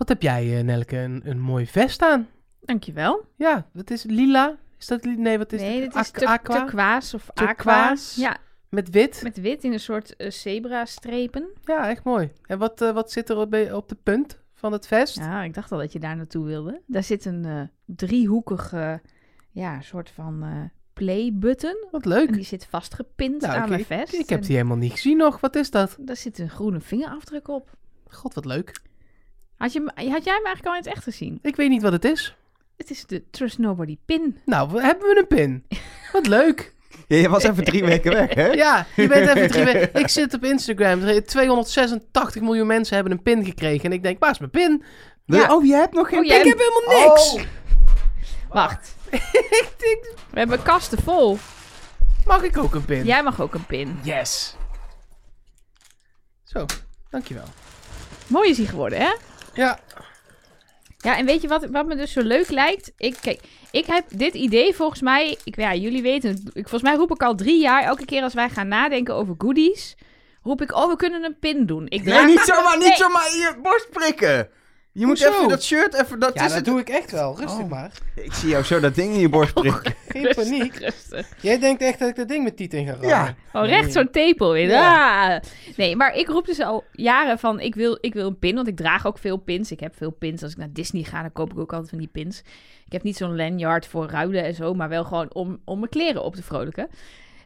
Wat heb jij, eh, Nelke, een, een mooi vest aan? Dankjewel. Ja, wat is lila? Is dat Nee, wat is nee, dit is aqua? turquoise of aqua. Ja, Met wit? met wit in een soort eh, zebra-strepen. Ja, echt mooi. En wat, eh, wat zit er op, op de punt van het vest? Ja, ik dacht al dat je daar naartoe wilde. Daar zit een eh, driehoekige, ja, soort van play-button. Wat leuk. En die zit vastgepind Nou, aan mijn vest. Ik heb die helemaal niet gezien nog. Wat is dat? Daar zit een groene vingerafdruk op. God, wat leuk. Had, je, had jij hem eigenlijk al in het echt gezien? Ik weet niet wat het is. Het is de Trust Nobody pin. Nou, we- hebben we een pin? Wat leuk. Ja, je was even drie weken weg, hè? Ja, je bent even drie weken- Ik zit op Instagram. 286 miljoen mensen hebben een pin gekregen. En ik denk, waar is mijn pin? Ja. Oh, je hebt nog geen... Oh, jij Ik heb helemaal niks. Oh. Wacht, Ik denk, we hebben kasten vol. mag ik ook een pin? Jij mag ook een pin. Yes. Zo, dankjewel. Mooi is hij geworden, hè? Ja, Ja, en weet je wat, wat me dus zo leuk lijkt? Ik, kijk, ik heb dit idee volgens mij... Ik, ja, jullie weten het. Ik, volgens mij roep ik al drie jaar... Elke keer als wij gaan nadenken over goodies... roep ik, oh, we kunnen een pin doen. Ik Nee, draag- niet zomaar, niet Nee. zomaar in je borst prikken. Je moet Hoezo? even dat shirt, even dat ja is dat het. doe ik echt wel. Rustig Oh. maar. Ik zie jou zo dat ding in je borst prikken. Geen Rustig, paniek. rustig. Jij denkt echt dat ik dat ding met Tiet in ga rammen. Ja. Oh, recht zo'n tepel weer. Ja. Ah. Nee, maar ik roep dus al jaren van... Ik wil, ik wil een pin, want ik draag ook veel pins. Ik heb veel pins. Als ik naar Disney ga, dan koop ik ook altijd van die pins. Ik heb niet zo'n lanyard voor ruilen en zo... maar wel gewoon om, om mijn kleren op te vrolijken.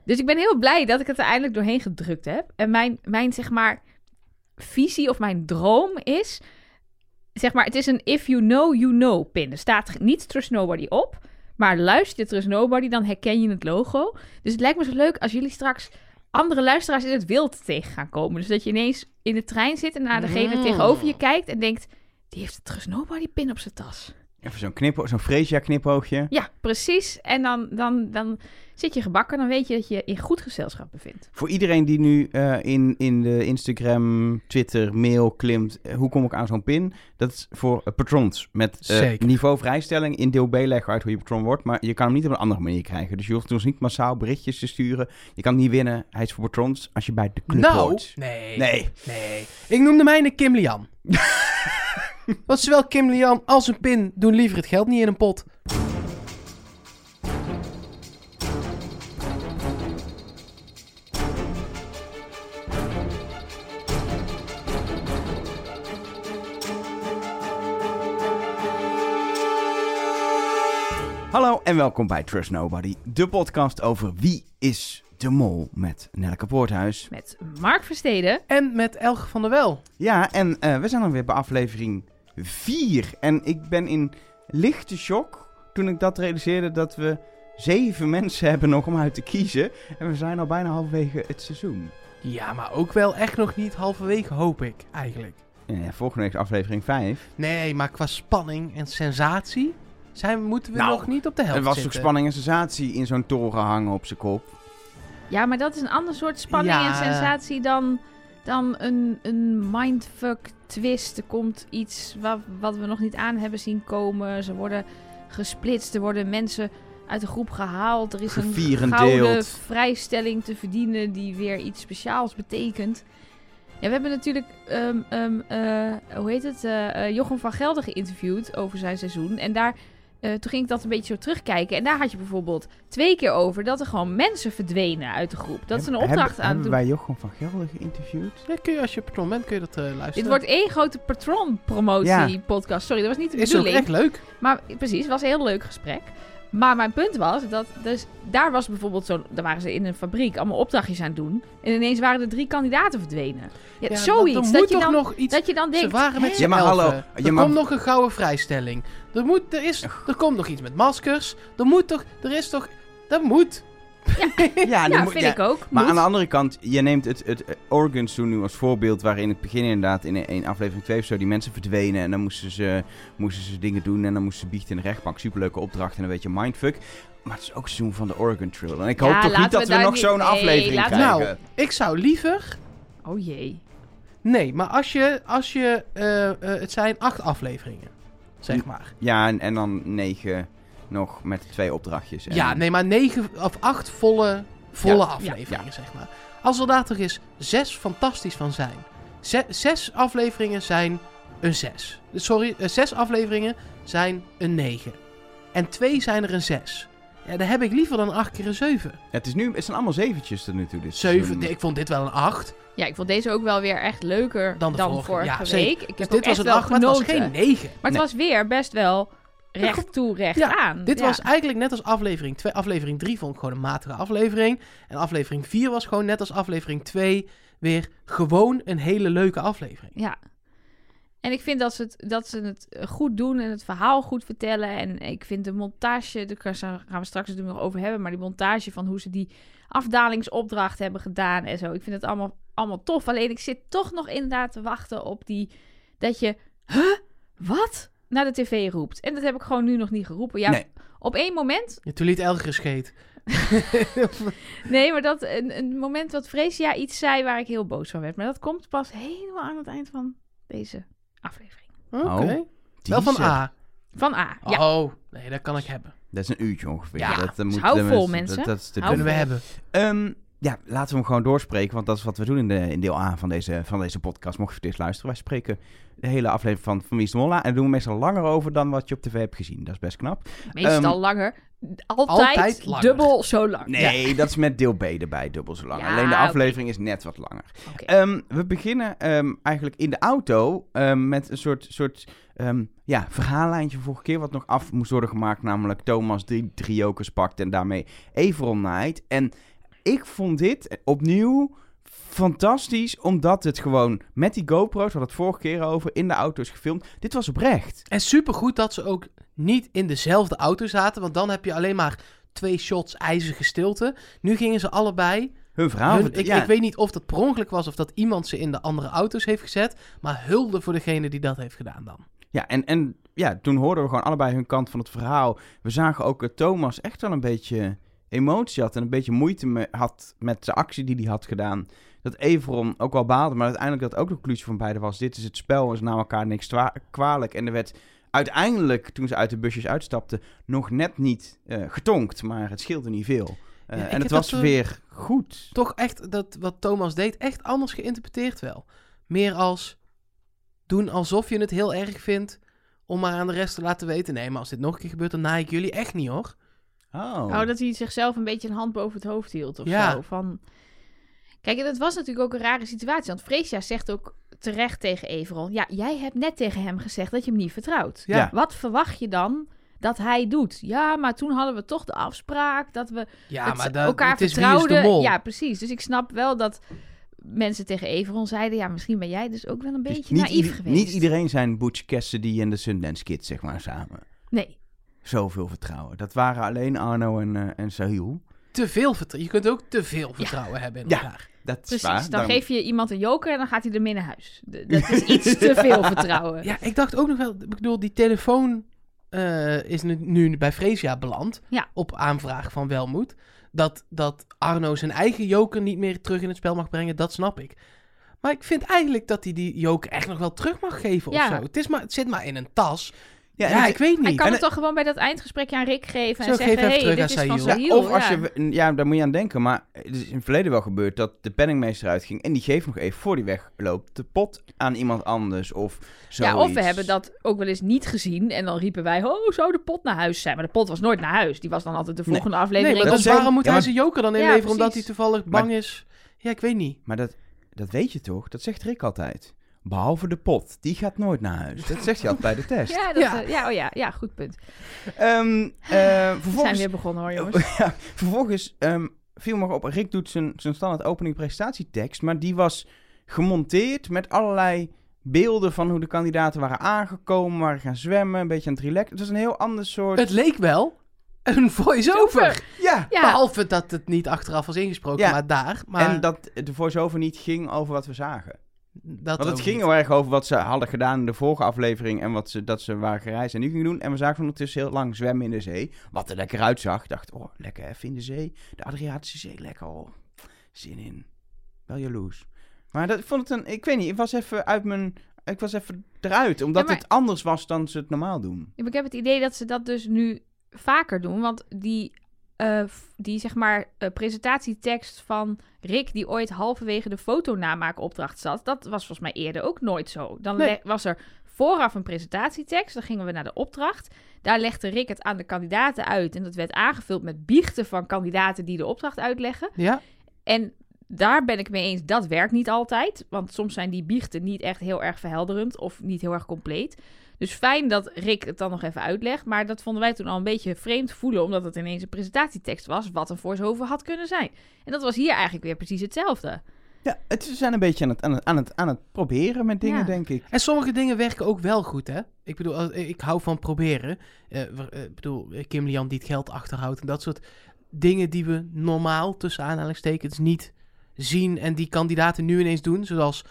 Dus ik ben heel blij dat ik het er eindelijk doorheen gedrukt heb. En mijn, mijn zeg maar, visie of mijn droom is... Zeg maar, het is een if you know, you know pin. Er staat niet Trust Nobody op... Maar luister je Trust Nobody, dan herken je het logo. Dus het lijkt me zo leuk als jullie straks andere luisteraars in het wild tegen gaan komen. Dus dat je ineens in de trein zit en naar degene Mm. tegenover je kijkt en denkt... Die heeft de Trust Nobody pin op zijn tas. Even zo'n knip, zo'n Freesia knipoogje. Ja, precies. En dan, dan, dan zit je gebakken. Dan weet je dat je in goed gezelschap bevindt. Voor iedereen die nu eh, in, in de Instagram, Twitter, mail klimt, eh, hoe kom ik aan zo'n pin? Dat is voor eh, patrons met eh, niveau vrijstelling. In deel B leggen uit hoe je patron wordt, maar je kan hem niet op een andere manier krijgen. Dus je hoeft ons niet massaal berichtjes te sturen. Je kan hem niet winnen. Hij is voor patrons als je bij de club Nou, hoort. nee. Nee. Nee. Ik noemde mij een Kim Lian. Want zowel Kim Lian als een pin doen liever het geld niet in een pot. Hallo en welkom bij Trust Nobody, de podcast over wie is de mol met Nelke Poorthuis. Met Mark Versteden. En met Elge van der Wel. Ja, en eh, we zijn dan weer bij aflevering 4. En ik ben in lichte shock toen ik dat realiseerde dat we zeven mensen hebben nog om uit te kiezen. En we zijn al bijna halverwege het seizoen. Ja, maar ook wel echt nog niet halverwege, hoop ik, eigenlijk. En ja, volgende week is aflevering 5. Nee, maar qua spanning en sensatie zijn, moeten we Nou, nog niet op de helft Er was toch spanning en sensatie in zo'n toren hangen op zijn kop. Ja, maar dat is een ander soort spanning Ja. en sensatie dan, dan een, een mindfuck twist. Er komt iets wat, wat we nog niet aan hebben zien komen. Ze worden gesplitst. Er worden mensen uit de groep gehaald. Er is een gouden vrijstelling te verdienen die weer iets speciaals betekent. Ja, we hebben natuurlijk, ehm, ehm, eh, hoe heet het, eh, Jochem van Gelder geïnterviewd over zijn seizoen. En daar, eh, toen ging ik dat een beetje zo terugkijken. En daar had je bijvoorbeeld twee keer over dat er gewoon mensen verdwenen uit de groep. Dat ze een opdracht hebben, aan Hebben doen. wij Jochem van Gelder geïnterviewd? Ja, kun je, als je patron bent, kun je dat eh, luisteren. Dit wordt één grote patron-promotie-podcast. Sorry, dat was niet de is ook bedoeling. echt leuk. Maar precies, het was een heel leuk gesprek. Maar mijn punt was dat dus daar was bijvoorbeeld zo, daar waren ze in een fabriek allemaal opdrachtjes aan het doen. En ineens waren er drie kandidaten verdwenen. Ja, Ja, zoiets. Dat, moet je toch dan, nog iets... dat je dan denkt. Ze waren met Ja, maar elfen. hallo, Er je komt nog een gouden vrijstelling. Er, moet, er, is, er komt nog iets met maskers. Er moet toch... Er is toch... Dat moet. Ja, ja, moet- vind ja, ik ook. Maar Moet. aan de andere kant, je neemt het, het Oregon Zoo nu als voorbeeld, waarin in het begin inderdaad in, in aflevering 2 of zo die mensen verdwenen en dan moesten ze, moesten ze dingen doen en dan moesten ze biechten in de rechtbank. Superleuke opdracht en een beetje mindfuck. Maar het is ook het seizoen van de Oregon Trail. En ik Ja, hoop toch niet dat we nog zo'n nee, aflevering krijgen. Nou, ik zou liever... Oh jee. Nee, maar als je... Als je eh, eh, het zijn acht afleveringen. Zeg maar. Ja, en, en dan negen nog met twee opdrachtjes. En- Ja, nee, maar negen of acht volle, volle Ja, afleveringen, ja. zeg maar. Als er daar toch eens zes fantastisch van zijn. Ze- zes afleveringen zijn een 6. Sorry, eh, zes afleveringen zijn een 9. En twee zijn er een 6. Ja, daar heb ik liever dan 8 keer een 7. Ja, het, is nu, het zijn allemaal zeventjes tot nu toe. Dus 7, ik vond dit wel een 8. Ja, ik vond deze ook wel weer echt leuker Dan dan, de vorige. vorige, Ja, week. Ik Dus heb dit was een wel 8, maar het was geen 9. Maar het Nee. was weer best wel recht toe, recht Ja, aan. Dit Ja. was eigenlijk net als aflevering 2. Aflevering 3 vond ik gewoon een matige aflevering. En aflevering 4 was gewoon net als aflevering 2 weer gewoon een hele leuke aflevering. Ja. En ik vind dat ze, het, dat ze het goed doen en het verhaal goed vertellen. En ik vind de montage, daar gaan we straks het nog over hebben, maar die montage van hoe ze die afdalingsopdracht hebben gedaan en zo. Ik vind het allemaal, allemaal tof. Alleen ik zit toch nog inderdaad te wachten op die, dat je, huh, wat? Naar de tv roept. En dat heb ik gewoon nu nog niet geroepen. Ja, Nee. op één moment Ja, toen liet Elger scheet. Nee, maar dat een, een moment dat Freesia iets zei waar ik heel boos van werd. Maar dat komt pas helemaal aan het eind van deze aflevering. Oké. Oh, Wel van. A. Van A. Ja, Oh, nee, dat kan ik hebben. Dat is een uurtje ongeveer. Ja, dat, dus moet, hou vol, dat- mensen. Dat, dat is te. Kunnen we hebben. Ehm, ja, laten we hem gewoon doorspreken, want dat is wat we doen in, de, in deel A van deze, van deze podcast. Mocht je het eerst luisteren, wij spreken de hele aflevering van, van Wie is de Molla. En daar doen we meestal langer over dan wat je op tv hebt gezien. Dat is best knap. meestal Ehm, langer. Altijd, altijd langer. dubbel zo lang. Nee, dat is met deel B erbij dubbel zo lang. Ja, Alleen de aflevering is net wat langer. Ehm, we beginnen ehm, eigenlijk in de auto ehm, met een soort, soort ehm, ja, verhaallijntje van vorige keer... wat nog af moest worden gemaakt. Namelijk Thomas drie, drie jokers pakt en daarmee Everon naait. En ik vond dit opnieuw fantastisch... omdat het gewoon met die GoPro's... we hadden het vorige keer over, in de auto is gefilmd. Dit was oprecht. En supergoed dat ze ook niet in dezelfde auto zaten. Want dan heb je alleen maar twee shots ijzige stilte. Nu gingen ze allebei. Hun verhaal... hun- ik, ja, ik weet niet of dat per ongeluk was of dat iemand ze in de andere auto's heeft gezet. Maar hulde voor degene die dat heeft gedaan dan. Ja, en, en ja, toen hoorden we gewoon allebei hun kant van het verhaal. We zagen ook dat Thomas echt wel een beetje emotie had en een beetje moeite me, had met de actie die hij had gedaan. Dat Everon ook wel baalde, maar uiteindelijk dat ook de conclusie van beiden was. Dit is het spel, is na elkaar niks kwalijk. En er werd uiteindelijk, toen ze uit de busjes uitstapten, nog net niet eh, getonkt. Maar het scheelde niet veel. Eh, Ja, en het was eh, weer goed. Toch echt dat wat Thomas deed, echt anders geïnterpreteerd wel. Meer als doen alsof je het heel erg vindt. Om maar aan de rest te laten weten. Nee, maar als dit nog een keer gebeurt, dan naai ik jullie echt niet hoor. Oh. Oh, dat hij zichzelf een beetje een hand boven het hoofd hield of Ja. zo. Van... Kijk, en dat was natuurlijk ook een rare situatie. Want Freesia zegt ook terecht tegen Everon... Ja, jij hebt net tegen hem gezegd dat je hem niet vertrouwt. Ja. Wat verwacht je dan dat hij doet? Ja, maar toen hadden we toch de afspraak dat we Ja, het maar dat, elkaar het is wie is vertrouwden. de mol. Ja, precies. Dus ik snap wel dat mensen tegen Everon zeiden... Ja, misschien ben jij dus ook wel een Dus beetje niet, naïef geweest. niet iedereen zijn Butch Cassidy en de Sundance Kid, zeg maar, samen. Nee. Zoveel vertrouwen. Dat waren alleen Arno en, eh en Sahil. Te veel vertrouwen. Je kunt ook te veel vertrouwen hebben in Ja. elkaar. Dat is Precies, waar. dan Daarom- geef je iemand een joker en dan gaat hij ermee naar huis. Dat is iets te veel vertrouwen. Ja, ik dacht ook nog wel... Ik bedoel, die telefoon eh, is nu, nu bij Freesia beland. Ja. Op aanvraag van Welmoed. Dat, dat Arno zijn eigen joker niet meer terug in het spel mag brengen, dat snap ik. Maar ik vind eigenlijk dat hij die joker echt nog wel terug mag geven Ja. of zo. Het, is maar, het zit maar in een tas. Ja, Ja, en het- ik weet Hij niet. kan En het toch gewoon bij dat eindgesprekje aan Rick geven Zo, en geef zeggen, hey, terug dit aan is van Sahil. Ja, of als ja. je, ja, daar moet je aan denken. Maar het is in het verleden wel gebeurd dat de penningmeester uitging. En die geeft nog even voor die wegloopt de pot aan iemand anders. Of Ja, of we hebben dat ook wel eens niet gezien. En dan riepen wij, oh, zou de pot naar huis zijn? Maar de pot was nooit naar huis. Die was dan altijd de Nee. volgende Nee, aflevering. maar dat dus zijn- waarom moet ja, hij maar- zijn joker dan Ja, inleveren omdat hij toevallig bang is? Ja, ik weet niet. Maar dat, dat weet je toch? Dat zegt Rick altijd. Behalve de pot. Die gaat nooit naar huis. Dat zegt hij altijd bij de test. Ja, dat, Ja. eh, ja, oh ja, ja, goed punt. Ehm, eh, We zijn vervolgens weer begonnen hoor, jongens. ja, vervolgens ehm, viel me op. Rick doet zijn, zijn standaard opening presentatietekst. Maar die was gemonteerd met allerlei beelden van hoe de kandidaten waren aangekomen. Waren gaan zwemmen. Een beetje aan het relaxen. Het was een heel ander soort... Het leek wel een voice-over. Ja. Ja, Behalve dat het niet achteraf was ingesproken, Ja. maar daar. Maar En dat de voice-over niet ging over wat we zagen. Dat Want het ging heel erg over wat ze hadden gedaan in de vorige aflevering. En wat ze, dat ze waren gereisd en nu gingen doen. En we zagen ondertussen heel lang zwemmen in de zee. Wat er lekker uitzag. Ik dacht, oh, lekker even in de zee. De Adriatische Zee, lekker. Oh, zin in. Wel jaloers. Maar dat, ik vond het een... Ik weet niet, ik was even uit mijn... Ik was even eruit. Omdat Ja, maar- het anders was dan ze het normaal doen. Ja, ik heb het idee dat ze dat dus nu vaker doen. Want die, eh, die zeg maar, eh, presentatietekst van Rick, die ooit halverwege de fotonamaakopdracht zat, dat was volgens mij eerder ook nooit zo. Dan Nee. was er vooraf een presentatietekst. Dan gingen we naar de opdracht. Daar legde Rick het aan de kandidaten uit. En dat werd aangevuld met biechten van kandidaten die de opdracht uitleggen. Ja? En daar ben ik mee eens, dat werkt niet altijd. Want soms zijn die biechten niet echt heel erg verhelderend of niet heel erg compleet. Dus fijn dat Rick het dan nog even uitlegt. Maar dat vonden wij toen al een beetje vreemd voelen, omdat het ineens een presentatietekst was, wat een voice-over had kunnen zijn. En dat was hier eigenlijk weer precies hetzelfde. Ja, het, ze zijn een beetje aan het, aan het, aan het, aan het proberen met dingen, Ja. denk ik. En sommige dingen werken ook wel goed, hè? Ik bedoel, als- ik hou van proberen. Eh, eh, ik bedoel, eh, Kim Lian die het geld achterhoudt en dat soort dingen die we normaal, tussen aanhalingstekens, niet zien en die kandidaten nu ineens doen. Zoals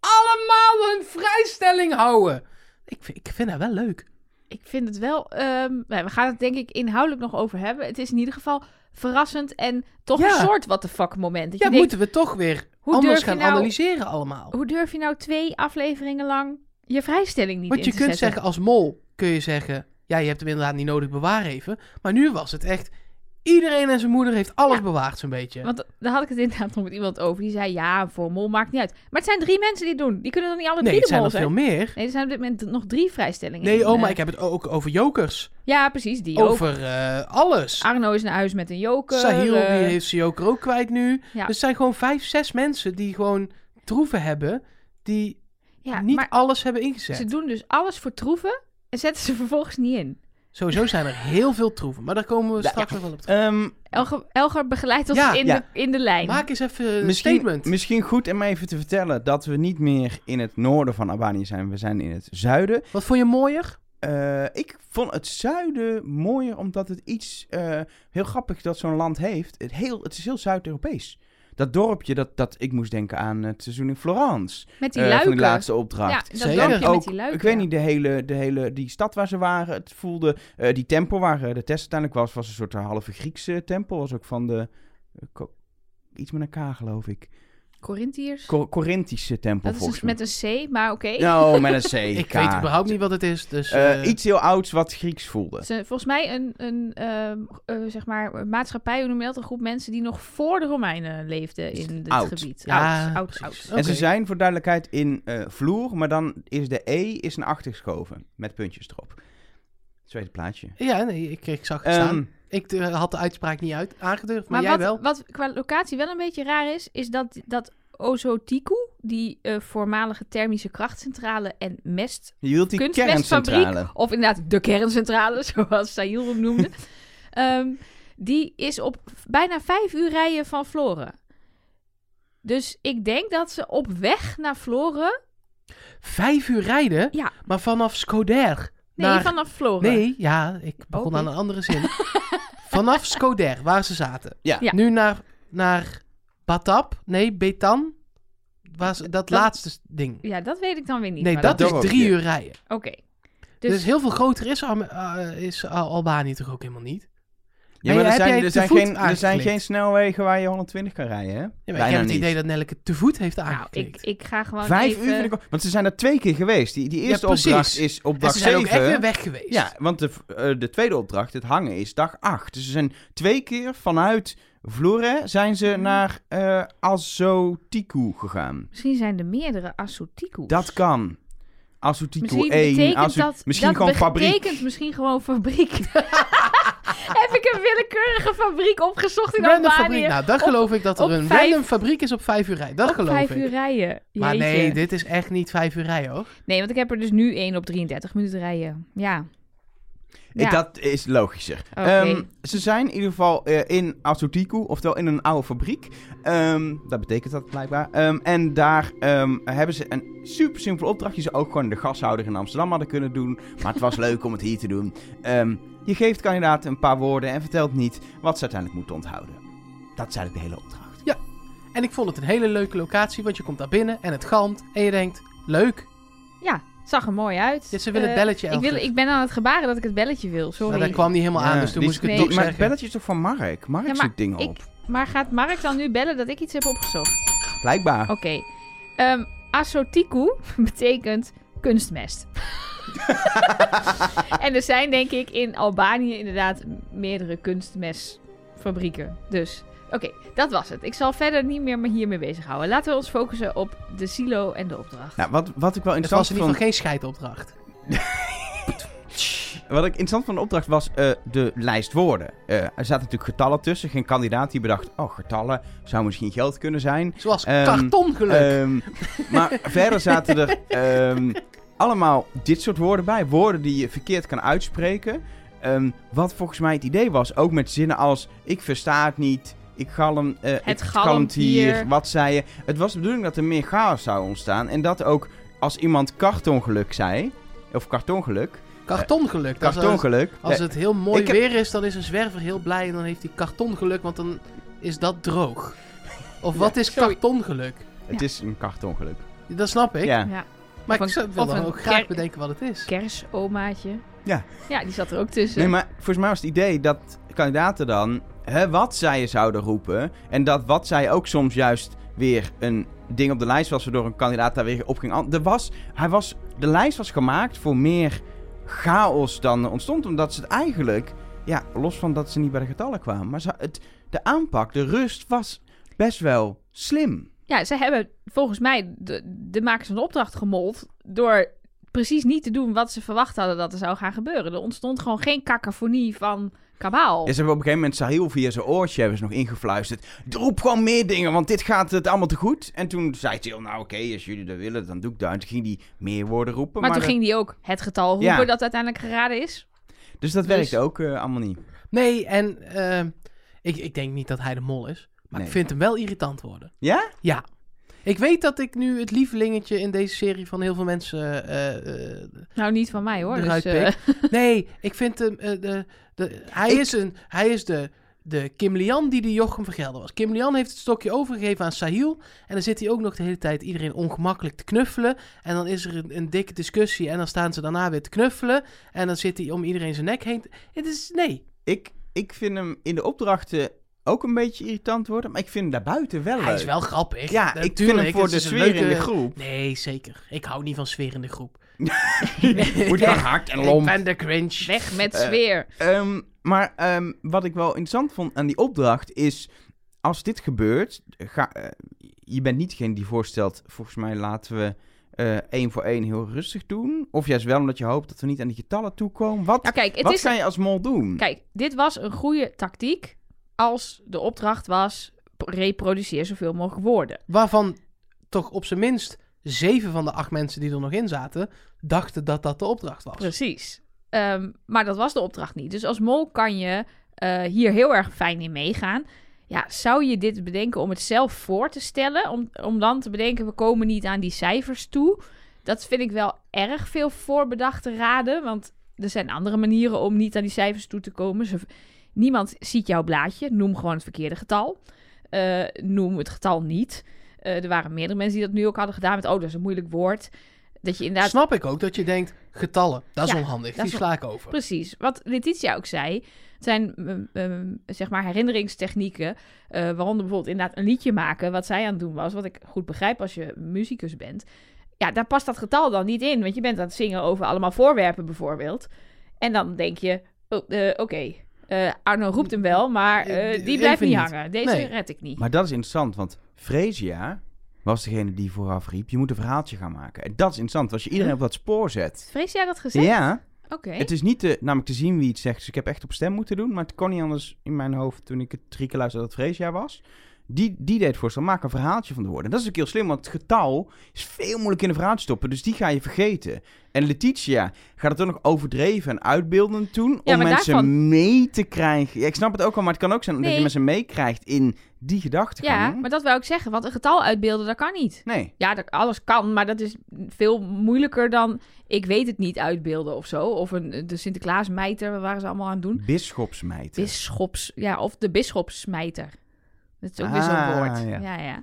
allemaal een vrijstelling houden. Ik vind, ik vind dat wel leuk. Ik vind het wel. ehm, nou, we gaan het denk ik inhoudelijk nog over hebben. Het is in ieder geval verrassend en toch Ja. een soort what the fuck moment. Dat Ja, denkt, moeten we toch weer hoe anders gaan nou- analyseren allemaal. hoe durf je nou twee afleveringen lang je vrijstelling niet Want je kunt zetten? zeggen als mol, kun je zeggen, ja, je hebt hem inderdaad niet nodig, bewaar even. Maar nu was het echt, iedereen en zijn moeder heeft alles Ja. bewaard zo'n beetje. Want daar had ik het inderdaad nog met iemand over. Die zei, ja, voor een mol maakt niet uit. Maar het zijn drie mensen die het doen. Die kunnen dan niet alle nee, drie de zijn mol er zijn. veel meer. Nee, er zijn op dit moment nog drie vrijstellingen. Nee, in, oh, eh, maar ik heb het ook over jokers. Ja, precies, die. Over eh, alles. Arno is naar huis met een joker. Sahil, eh, die heeft zijn joker ook kwijt nu. Ja. Dus het zijn gewoon vijf, zes mensen die gewoon troeven hebben, die ja, niet alles hebben ingezet. ze doen dus alles voor troeven en zetten ze vervolgens niet in. Sowieso zijn er heel veel troeven, maar daar komen we straks ja. nog wel op terug. Ehm, Elger, Elger begeleidt ons Ja, in, ja. De, in de lijn. Maak eens even een misschien, statement. misschien goed om even te vertellen dat we niet meer in het noorden van Albanië zijn. We zijn in het zuiden. Wat vond je mooier? Eh, ik vond het zuiden mooier omdat het iets eh, heel grappig dat zo'n land heeft. Het, heel, het is heel Zuid-Europees. Dat dorpje, dat, dat, ik moest denken aan het seizoen in Florence. met die eh, luiken. van die laatste ja, opdracht. dat Zeker. dorpje En met ook, die luiken. ik weet ja. niet, de hele, de hele, die stad waar ze waren, het voelde, eh, die tempel waar eh, de test uiteindelijk was, was een soort halve Griekse tempel, was ook van de, eh, iets met een K geloof ik, Corinthiërs. Corinthische tempel dat is volgens dus mij. met een C, maar oké. Nou, met een C. Ik weet überhaupt niet wat het is, dus... Eh, eh, iets heel ouds wat Grieks voelde. Het is een- volgens mij een, een ehm, eh, zeg maar, een maatschappij, hoe noem je dat? Een groep mensen die nog voor de Romeinen leefden in dit Oud. gebied. Ja, oud, oud, oud. En ze zijn voor duidelijkheid in eh, vloer, maar dan is de E is naar achter geschoven. Met puntjes erop. Tweede plaatje. Ja, nee, ik, ik zag het Ehm, staan. Ik eh, had de uitspraak niet uit, aangedurfd, maar, Maar jij wat, wel. wat qua locatie wel een beetje raar is, is dat, dat Ozotiku, die eh, voormalige thermische krachtcentrale en mest je wilt die kunstmestfabriek, kerncentrale. of inderdaad de kerncentrale, zoals Sahil hem noemde, ehm, die is op bijna vijf uur rijden van Floren. Dus ik denk dat ze op weg naar Floren, Vijf uur rijden, Ja. maar vanaf Skoder nee, naar... vanaf Floren. Nee, ja, ik begon aan een andere zin. vanaf Skoder, waar ze zaten. Ja. Ja. Nu naar, naar Batap, nee, Betan. Waar ze, dat, Dat- laatste ding. Ja, dat weet ik dan weer niet. Nee, maar dat is drie uur rijden. Oké. Dus, Dus, heel veel groter is, Arme- eh, is Al- Albanië toch ook helemaal niet? Ja, maar er zijn, er, zijn geen, er zijn aangeklikt? geen snelwegen waar je 120 kan rijden, hè? Ja, maar ik heb het niet. idee dat Nelleke te voet heeft nou, ik, aangeklikt. ik ga gewoon Vijf even... uur vind ik ook- Want ze zijn er twee keer geweest. Die, die eerste opdracht is en opdracht ze zijn ook 7. echt weer weg geweest. Ja, want de, eh, de tweede opdracht, het hangen, is dag 8. Dus ze zijn twee keer vanuit Vlore zijn ze Mhm. naar eh Azotiku gegaan. Misschien zijn er meerdere Asotikus. Dat kan. Azotiku Misschien 1, betekent Azo- dat... misschien dat gewoon fabriek. betekent misschien gewoon fabriek. Heb ik een willekeurige fabriek opgezocht in Random Albanië? fabriek. Nou, dat Op- geloof ik dat er een vijf- random fabriek is op vijf uur rijden. Dat op geloof vijf ik. uur rijden. Maar nee, dit is echt niet vijf uur rijden, hoor. Nee, want ik heb er dus nu één op 33 minuten rijden. Ja. Ja. Dat is logischer. Oké. Ehm, ze zijn in ieder geval eh, in Azotiku, oftewel in een oude fabriek. Ehm, dat betekent dat blijkbaar. Ehm, en daar ehm, hebben ze een super simpel opdracht. Die ze ook gewoon de gashouder in Amsterdam hadden kunnen doen. Maar het was leuk om het hier te doen. Ehm, je geeft kandidaten een paar woorden en vertelt niet wat ze uiteindelijk moeten onthouden. Dat is eigenlijk de hele opdracht. En ik vond het een hele leuke locatie, want je komt daar binnen en het galmt. En je denkt, leuk. ja, zag er mooi uit. Ze willen het Eh, belletje ik, wil, ik ben aan het gebaren dat ik het belletje wil, sorry. Maar daar kwam niet helemaal Ja, aan, dus toen die- moest ik het nee. toch maar het belletje is toch van Mark? Mark Ja, maar zoekt dingen ik- op. Maar gaat Mark dan nu bellen dat ik iets heb opgezocht? Blijkbaar. Oké. Ehm asotiku betekent kunstmest. en er zijn denk ik in Albanië inderdaad meerdere kunstmestfabrieken. Dus Oké, dat was het. Ik zal verder niet meer me hiermee bezighouden. Laten we ons focussen op de silo en de opdracht. Nou, wat, wat ik wel Het interessant was in ieder vond... geval geen scheidopdracht. Wat ik interessant van de opdracht was eh, de lijst woorden. Eh, er zaten natuurlijk getallen tussen. Geen kandidaat die bedacht, oh, getallen zou misschien geld kunnen zijn. Zoals Ehm, kartongeluk. Ehm, maar verder zaten er ehm, allemaal dit soort woorden bij. Woorden die je verkeerd kan uitspreken. Ehm, wat volgens mij het idee was, ook met zinnen als... Ik versta het niet, ik galm, eh, het galmt hier. Wat zei je? Het was de bedoeling dat er meer chaos zou ontstaan. En dat ook als iemand kartongeluk zei... Of kartongeluk. kartongeluk. Dat is als, Kartongeluk. als eh, het heel mooi heb- weer is, dan is een zwerver heel blij en dan heeft hij kartongeluk, want dan is dat droog. Of wat is sorry. kartongeluk? het is een kartongeluk. Dat snap ik. Ja. Ja. Maar Of ik een- zou- wil dan ook graag ker- bedenken wat het is. Kersomaatje. Ja. Ja, die zat er ook tussen. Nee, maar volgens mij was het idee dat kandidaten dan hè, wat zij zouden roepen. En dat wat zij ook soms juist weer een ding op de lijst was, waardoor een kandidaat daar weer op ging. Er was, hij was, de lijst was gemaakt voor meer chaos dan er ontstond. Omdat ze het eigenlijk, ja, los van dat ze niet bij de getallen kwamen. Maar het, de aanpak, de rust was best wel slim. Ja, ze hebben volgens mij de, de makers van de opdracht gemold door precies niet te doen wat ze verwacht hadden dat er zou gaan gebeuren. Er ontstond gewoon geen cacophonie van kabaal. Ja, ze hebben op een gegeven moment Sahil via zijn oortje hebben ze nog ingefluisterd. Roep gewoon meer dingen, want dit gaat het allemaal te goed. En toen zei Sahil, nou oké, als jullie dat willen, dan doe ik dat. En toen ging hij meer woorden roepen. maar, Maar, toen ging die ook het getal roepen Ja. dat uiteindelijk geraden is. Dus dat Dus- werkte ook eh, allemaal niet. Nee, en eh, ik, ik denk niet dat hij de mol is. Maar ik vind hem wel irritant worden. Ja? Ja. Ik weet dat ik nu het lievelingetje in deze serie van heel veel mensen eh, eh, Nou, niet van mij hoor. Dus, eh. Nee, ik vind hem... de, hij, Ik- is een, hij is de, de Kim Lian die de Jochem Vergelder was. Kim Lian heeft het stokje overgegeven aan Sahil. En dan zit hij ook nog de hele tijd iedereen ongemakkelijk te knuffelen. En dan is er een, een dikke discussie. En dan staan ze daarna weer te knuffelen. En dan zit hij om iedereen zijn nek heen. te- Het is... Nee. Ik, ik vind hem in de opdrachten ook een beetje irritant worden. Maar ik vind hem daarbuiten wel Hij is wel grappig. Ja, ik vind hem voor de sfeer in de groep. Nee, zeker. Ik hou niet van sfeer in de groep. Wordt hard en Ik lomp. ben de cringe. weg met Eh, sfeer. Ehm, maar ehm, wat ik wel interessant vond aan die opdracht is... Als dit gebeurt... Ga, eh, je bent niet degene die voorstelt... Volgens mij laten we eh, één voor één heel rustig doen. Of juist wel omdat je hoopt dat we niet aan die getallen toekomen. Wat, Nou kijk, wat is... kan je als mol doen? Kijk, dit was een goede tactiek als de opdracht was... reproduceer zoveel mogelijk woorden. Waarvan toch op zijn minst zeven van de acht mensen die er nog in zaten... dachten dat dat de opdracht was. Precies. Ehm, maar dat was de opdracht niet. Dus als mol kan je eh, hier heel erg fijn in meegaan. Ja, zou je dit bedenken om het zelf voor te stellen? Om, om dan te bedenken, we komen niet aan die cijfers toe. Dat vind ik wel erg veel voorbedachte raden. Want er zijn andere manieren om niet aan die cijfers toe te komen. Niemand ziet jouw blaadje. Noem gewoon het verkeerde getal. Eh, noem het getal niet. Eh, er waren meerdere mensen die dat nu ook hadden gedaan met... oh, dat is een moeilijk woord. Dat je inderdaad Snap ik ook dat je denkt, getallen, dat is Ja, onhandig. dat Die sla ik over. Precies. Wat Letitia ook zei, zijn mm, mm, zeg maar herinneringstechnieken, eh, waaronder bijvoorbeeld inderdaad een liedje maken, wat zij aan het doen was, wat ik goed begrijp als je muzikus bent. Ja, daar past dat getal dan niet in, want je bent aan het zingen over allemaal voorwerpen bijvoorbeeld. En dan denk je, oh, eh, oké, eh, Arno roept hem wel, maar eh, Eh, die blijft niet niet. hangen. Deze Nee. red ik niet. Maar dat is interessant, want Fresia was degene die vooraf riep... je moet een verhaaltje gaan maken. En dat is interessant, als je iedereen op dat spoor zet... Vrees jij dat gezegd? Ja, Oké. het is niet te, namelijk te zien wie het zegt. Dus ik heb echt op stem moeten doen. Maar het kon niet anders in mijn hoofd toen ik het drie keer luisterde dat het Freesia was. Die, die deed het voorstel, maak een verhaaltje van de woorden. Dat is ook heel slim, want het getal is veel moeilijk in een verhaal te stoppen. Dus die ga je vergeten. En Letitia gaat het ook nog overdreven en uitbeeldend doen. Ja, om mensen daarvan- mee te krijgen. Ja, ik snap het ook al, maar het kan ook zijn dat je mensen meekrijgt in die gedachtegang. ja, maar dat wou ik zeggen, want een getal uitbeelden, dat kan niet. Nee. Ja, dat, alles kan, maar dat is veel moeilijker dan ik weet het niet uitbeelden of zo. Of een, de Sinterklaasmijter, wat waren ze allemaal aan het doen? Bisschopsmijter. Bisschops, ja, of de bisschopsmijter. Dat is ook weer zo'n Ah, woord. ja. Ja, ja.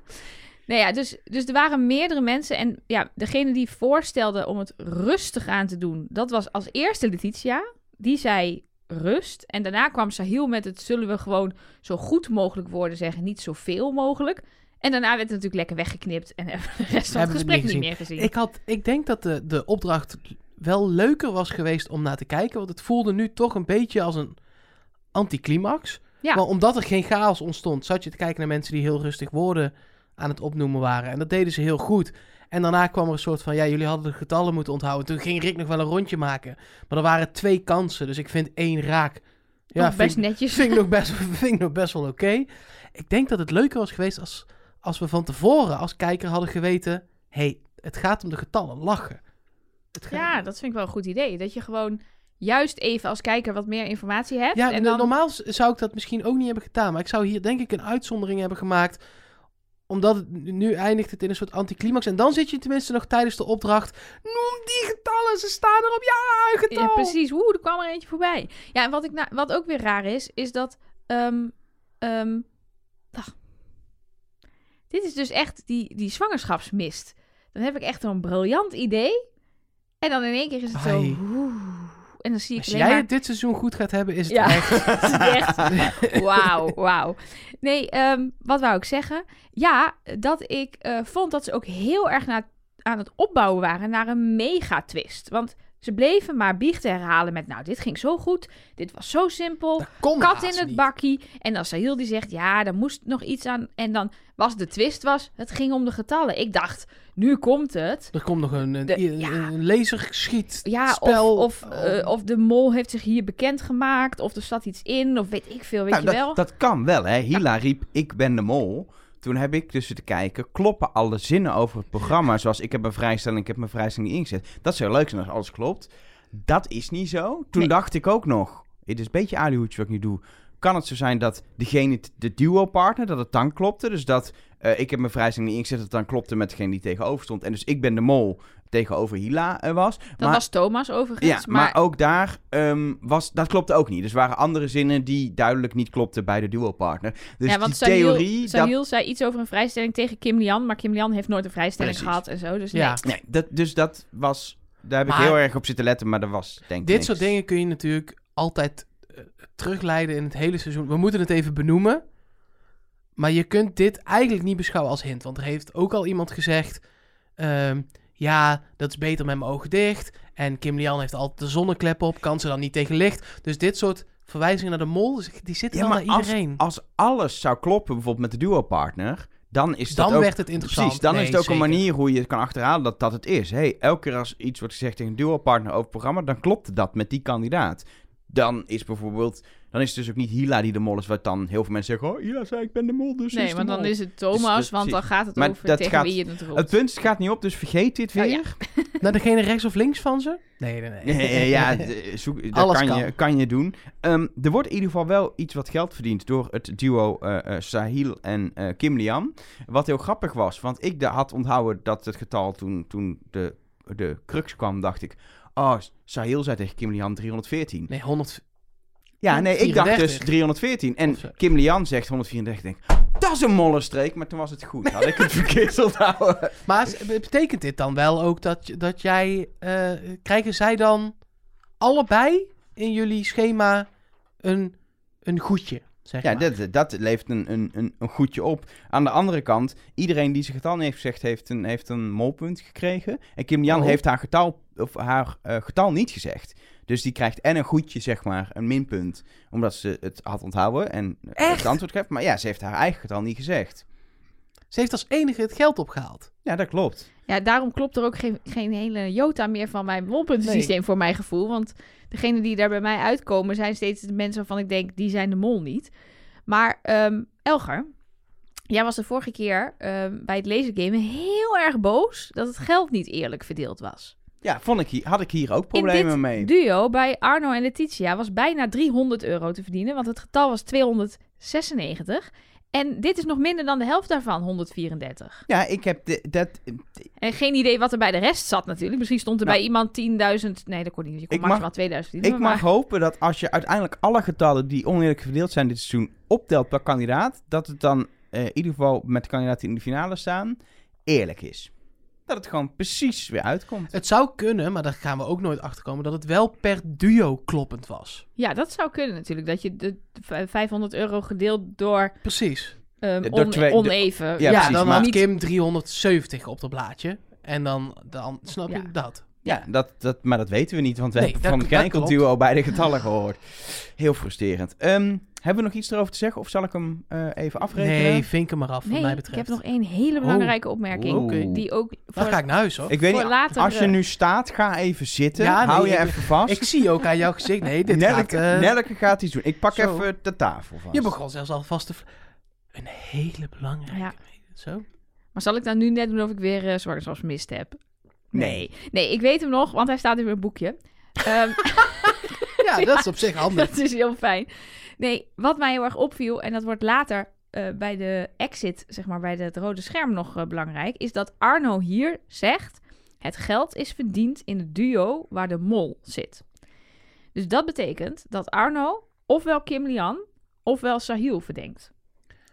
Nou ja, dus, dus er waren meerdere mensen. En ja, degene die voorstelde om het rustig aan te doen, dat was als eerste Letitia. Die zei rust. En daarna kwam Sahil met het zullen we gewoon zo goed mogelijk woorden zeggen, niet zoveel mogelijk. En daarna werd het natuurlijk lekker weggeknipt en hebben we de rest van het gesprek niet niet meer gezien. Ik, had, ik denk dat de, de opdracht wel leuker was geweest om naar te kijken. Want het voelde nu toch een beetje als een anticlimax. Ja. Maar omdat er geen chaos ontstond, zat je te kijken naar mensen die heel rustig woorden aan het opnoemen waren. En dat deden ze heel goed. En daarna kwam er een soort van, ja, jullie hadden de getallen moeten onthouden. Toen ging Rick nog wel een rondje maken. Maar er waren twee kansen, dus ik vind één raak. Ja, Nog best vind, ik- netjes. vind ik nog best, vind ik nog best wel oké. Ik denk dat het leuker was geweest als, als we van tevoren als kijker hadden geweten... hey, het gaat om de getallen, lachen. Gaat- Ja, dat vind ik wel een goed idee. Dat je gewoon juist even als kijker wat meer informatie hebt. Ja, en no- dan... normaal zou ik dat misschien ook niet hebben gedaan. Maar ik zou hier denk ik een uitzondering hebben gemaakt. Omdat het, nu eindigt het in een soort anticlimax. En dan zit je tenminste nog tijdens de opdracht. Noem die getallen, ze staan erop. Ja, een getal. Ja, precies. Oeh, er kwam er eentje voorbij. Ja, en wat, ik na- wat ook weer raar is, is dat... ach. dit is dus echt die, die zwangerschapsmist. Dan heb ik echt zo'n briljant idee. En dan in één keer is het zo... en dan zie ik Als jij maar... het dit seizoen goed gaat hebben, is het Ja. echt... Wauw, wauw. Nee, ehm, wat wou ik zeggen? Ja, dat ik eh, vond dat ze ook heel erg aan het opbouwen waren naar een mega-twist. Want ze bleven maar biechten herhalen met... Nou, dit ging zo goed. Dit was zo simpel. Kat in het niet. bakkie. En dan Sahil die zegt... Ja, daar moest nog iets aan. En dan was de twist was... Het ging om de getallen. Ik dacht, nu komt het. Er komt nog een, een, De- een, ja. een laserschiet Ja, spel. of, of, eh, of de mol heeft zich hier bekendgemaakt. Of er zat iets in. Of weet ik veel, weet Nou, je wel. dat, dat kan wel, hè. Hila riep, ik ben de mol. Toen heb ik dus te kijken, kloppen alle zinnen over het programma... zoals ik heb een vrijstelling, ik heb mijn vrijstelling niet ingezet. Dat zou leuk zijn als alles klopt. Dat is niet zo. Toen Nee. dacht ik ook nog, het is een beetje alihoedje wat ik nu doe... kan het zo zijn dat degene, de duo-partner, dat het dan klopte? Dus dat eh, ik heb mijn vrijstelling niet ingezet, dat het dan klopte met degene die tegenover stond. En dus ik ben de mol tegenover Hila eh, was. Dat maar, was Thomas overigens. ja, maar, maar, ook daar ehm, was, dat klopte ook niet. Dus er waren andere zinnen die duidelijk niet klopten bij de duo-partner. Dus ja, want die theorie... Sahil, dat, zei iets over een vrijstelling tegen Kim Lian. Maar Kim Lian heeft nooit een vrijstelling Precies. gehad en zo. Dus Ja. nee. nee, dat, dus dat was... Daar heb ik heel erg op zitten letten, maar dat was denk ik Dit niks. soort dingen kun je natuurlijk altijd eh, terugleiden in het hele seizoen. We moeten het even benoemen. Maar je kunt dit eigenlijk niet beschouwen als hint. Want er heeft ook al iemand gezegd... ehm, ja, dat is beter met mijn ogen dicht. En Kim Lian heeft altijd de zonneklep op. Kan ze dan niet tegen licht. Dus dit soort verwijzingen naar de mol... die zitten Ja, wel naar als, iedereen. als alles zou kloppen, bijvoorbeeld met de duo-partner... Dan is dan dat ook... werd het interessant. Precies, dan Nee, is het ook zeker. een manier hoe je het kan achterhalen dat dat het is. Hey, elke keer als iets wordt gezegd tegen een duo-partner over het programma, dan klopt dat met die kandidaat. Dan is bijvoorbeeld, dan is het dus ook niet Hila die de mol is, wat dan heel veel mensen zeggen, oh Hila zei ik ben de mol, dus Nee, want dan is het Thomas, Dus- want dan gaat het Maar over dat tegen gaat- wie je het roept. Het punt het gaat niet op, dus vergeet dit Oh, weer. ja. Naar degene rechts of links van ze? Nee, nee, nee. Nee, ja, zoek, dat Alles kan, kan. Je, kan je doen. Ehm, er wordt in ieder geval wel iets wat geld verdiend door het duo eh, eh, Sahil en eh, Kim Lian. Wat heel grappig was, want ik had onthouden dat het getal toen, toen de, de crux kwam, dacht ik... Oh, Sahil zei tegen Kim Lian 314. Nee, 100... Ja, nee, ik dacht 34. dus 314. En. Kim Lian zegt 134. Ik denk, dat is een mollenstreek. Maar toen was het goed. Had ik het verkeerd onthouden. Maar s- betekent dit dan wel ook dat, dat jij... eh, krijgen zij dan allebei in jullie schema een, een goedje, zeg Ja, maar? dat, dat levert een, een, een, een goedje op. Aan de andere kant, iedereen die zijn getal niet heeft gezegd, heeft een, heeft een molpunt gekregen. En Kim Jan Oh. heeft haar getal, of haar eh, getal niet gezegd. Dus die krijgt en een goedje, zeg maar, een minpunt. Omdat ze het had onthouden en Echt? het antwoord geeft. Maar ja, ze heeft haar eigen getal niet gezegd. Ze heeft als enige het geld opgehaald. Ja, dat klopt. Ja, daarom klopt er ook geen, geen hele jota meer van mijn molpuntensysteem voor mijn gevoel. Want degenen die daar bij mij uitkomen zijn steeds de mensen waarvan ik denk, die zijn de mol niet. Maar ehm, Elger, jij was de vorige keer ehm, bij het lasergamen heel erg boos dat het geld niet eerlijk verdeeld was. Ja, vond ik hier, had ik hier ook In problemen dit mee. duo bij Arno en Letitia was bijna 300 euro te verdienen, want het getal was 296. En dit is nog minder dan de helft daarvan, 134. Ja, ik heb de- dat... En geen idee wat er bij de rest zat natuurlijk. Misschien stond er Nou. bij iemand 10.000... Nee, dat kon niet. Je kon Ik mag- maximaal 2000 verdienen. Ik mag hopen dat als je uiteindelijk alle getallen die oneerlijk verdeeld zijn dit seizoen optelt per kandidaat, dat het dan eh, in ieder geval met de kandidaten die in de finale staan, eerlijk is. Dat het gewoon precies weer uitkomt. Het zou kunnen, maar daar gaan we ook nooit achter komen, dat het wel per duo kloppend was. Ja, dat zou kunnen natuurlijk. Dat je de v- 500 euro gedeeld door Preven. ehm, Door on- twee- oneven. Ja, Ja, precies, dan maar- had Kim 370 op dat blaadje. En dan, dan snap je Ja. dat. Ja, dat, dat, maar dat weten we niet, want we Nee, hebben dat- van geen enkel duo beide getallen gehoord. Heel frustrerend. Ehm, hebben we nog iets erover te zeggen of zal ik hem eh, even afrekenen? Nee, vink hem maar af, wat Nee, mij ik betreft. heb nog één hele belangrijke opmerking. Oké. Die ook Dan voor, ga ik naar huis, hoor. Ik weet voor niet, later, als je nu staat, ga even zitten. Ja, nee, Hou je ik- even vast. Ik zie ook aan jouw gezicht. Nee, dit Nelke, gaat... eh, Nelke gaat iets doen. Ik pak zo. even de tafel vast. je begon zelfs alvast te... v- Een hele belangrijke... Ja. Zo? Maar zal ik dan nu net doen of ik weer uh, zwangerschapsmist heb? Nee. Nee, ik weet hem nog, want hij staat in mijn boekje. Ehm, Ja, dat is op zich handig. dat is heel fijn. Nee, wat mij heel erg opviel, en dat wordt later eh, bij de exit, zeg maar bij het rode scherm nog eh, belangrijk, is dat Arno hier zegt: het geld is verdiend in het duo waar de mol zit. Dus dat betekent dat Arno ofwel Kim Lian ofwel Sahil verdenkt.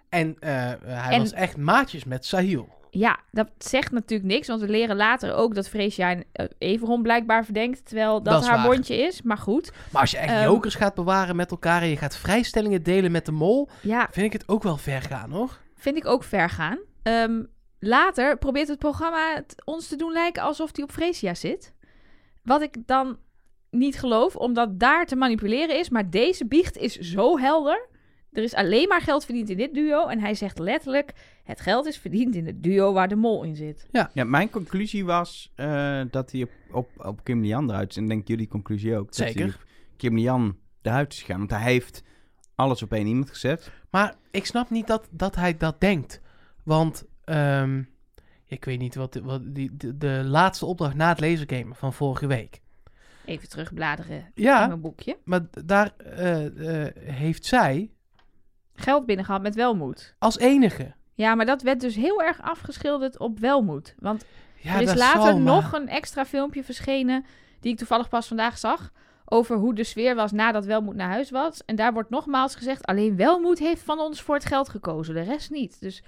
En eh, hij En- was echt maatjes met Sahil. Ja, dat zegt natuurlijk niks, want we leren later ook dat Freesia uh, Everon blijkbaar verdenkt, terwijl dat, Dat is haar waar. bondje is. Maar goed, Maar als je echt Ehm, jokers gaat bewaren met elkaar en je gaat vrijstellingen delen met de mol, ja, vind ik het ook wel ver gaan, hoor. vind ik ook ver gaan. Ehm, later probeert het programma het ons te doen lijken alsof hij op Freesia zit. Wat ik dan niet geloof, omdat daar te manipuleren is. Maar deze biecht is zo helder. Er is alleen maar geld verdiend in dit duo. En hij zegt letterlijk: het geld is verdiend in het duo waar de mol in zit. Ja, mijn conclusie was eh, dat hij op, op, op Kim Lian eruit is. En denk jullie conclusie ook. Dat Zeker. hij op Kim Lian eruit is gegaan. Want hij heeft alles op één iemand gezet. Maar ik snap niet dat, dat hij dat denkt. Want ehm, ik weet niet wat, wat die, de, de laatste opdracht na het lasergame van vorige week. Even terugbladeren in Ja, mijn boekje. maar daar eh, eh, heeft zij Geld binnengehaald met welmoed. als enige. Ja, maar dat werd dus heel erg afgeschilderd op welmoed. Want Ja, er is later nog een extra filmpje verschenen, die ik toevallig pas vandaag zag, over hoe de sfeer was nadat Welmoed naar huis was. En daar wordt nogmaals gezegd, alleen Welmoed heeft van ons voor het geld gekozen, de rest niet. Dus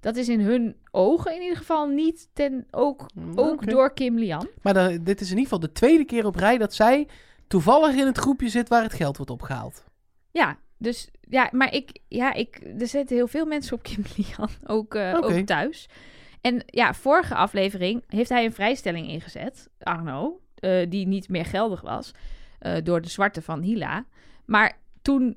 dat is in hun ogen in ieder geval niet ten, ook, ook Oké. door Kim Lian. Maar dan, dit is in ieder geval de tweede keer op rij dat zij toevallig in het groepje zit waar het geld wordt opgehaald. Ja, dus ja, maar ik, ja, ik, er zitten heel veel mensen op Kim Lian, ook, eh, ook thuis. En ja, vorige aflevering heeft hij een vrijstelling ingezet, Arno, eh, die niet meer geldig was eh, door de zwarte van Hila. Maar toen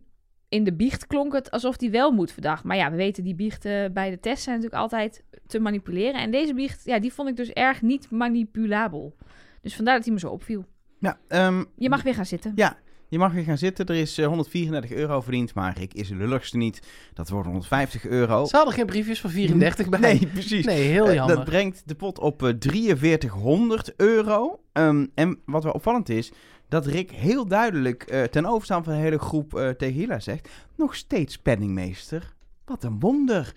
in de biecht klonk het alsof hij wel moet verdacht. Maar ja, we weten die biechten bij de test zijn natuurlijk altijd te manipuleren. En deze biecht, ja, die vond ik dus erg niet manipulabel. Dus vandaar dat hij me zo opviel. Ja, ehm, Je mag weer gaan zitten. Ja, je mag weer gaan zitten. Er is eh, 134 euro verdiend, maar ik is de lulligste niet. Dat wordt 150 euro. Ze hadden geen briefjes van 34 bij. Nee, precies. Nee, heel Eh, jammer. dat brengt de pot op eh, 4300 euro. Ehm, en wat wel opvallend is, dat Rick heel duidelijk eh, ten overstaan van de hele groep eh, tegen Hila zegt... Nog steeds penningmeester. Wat een wonder.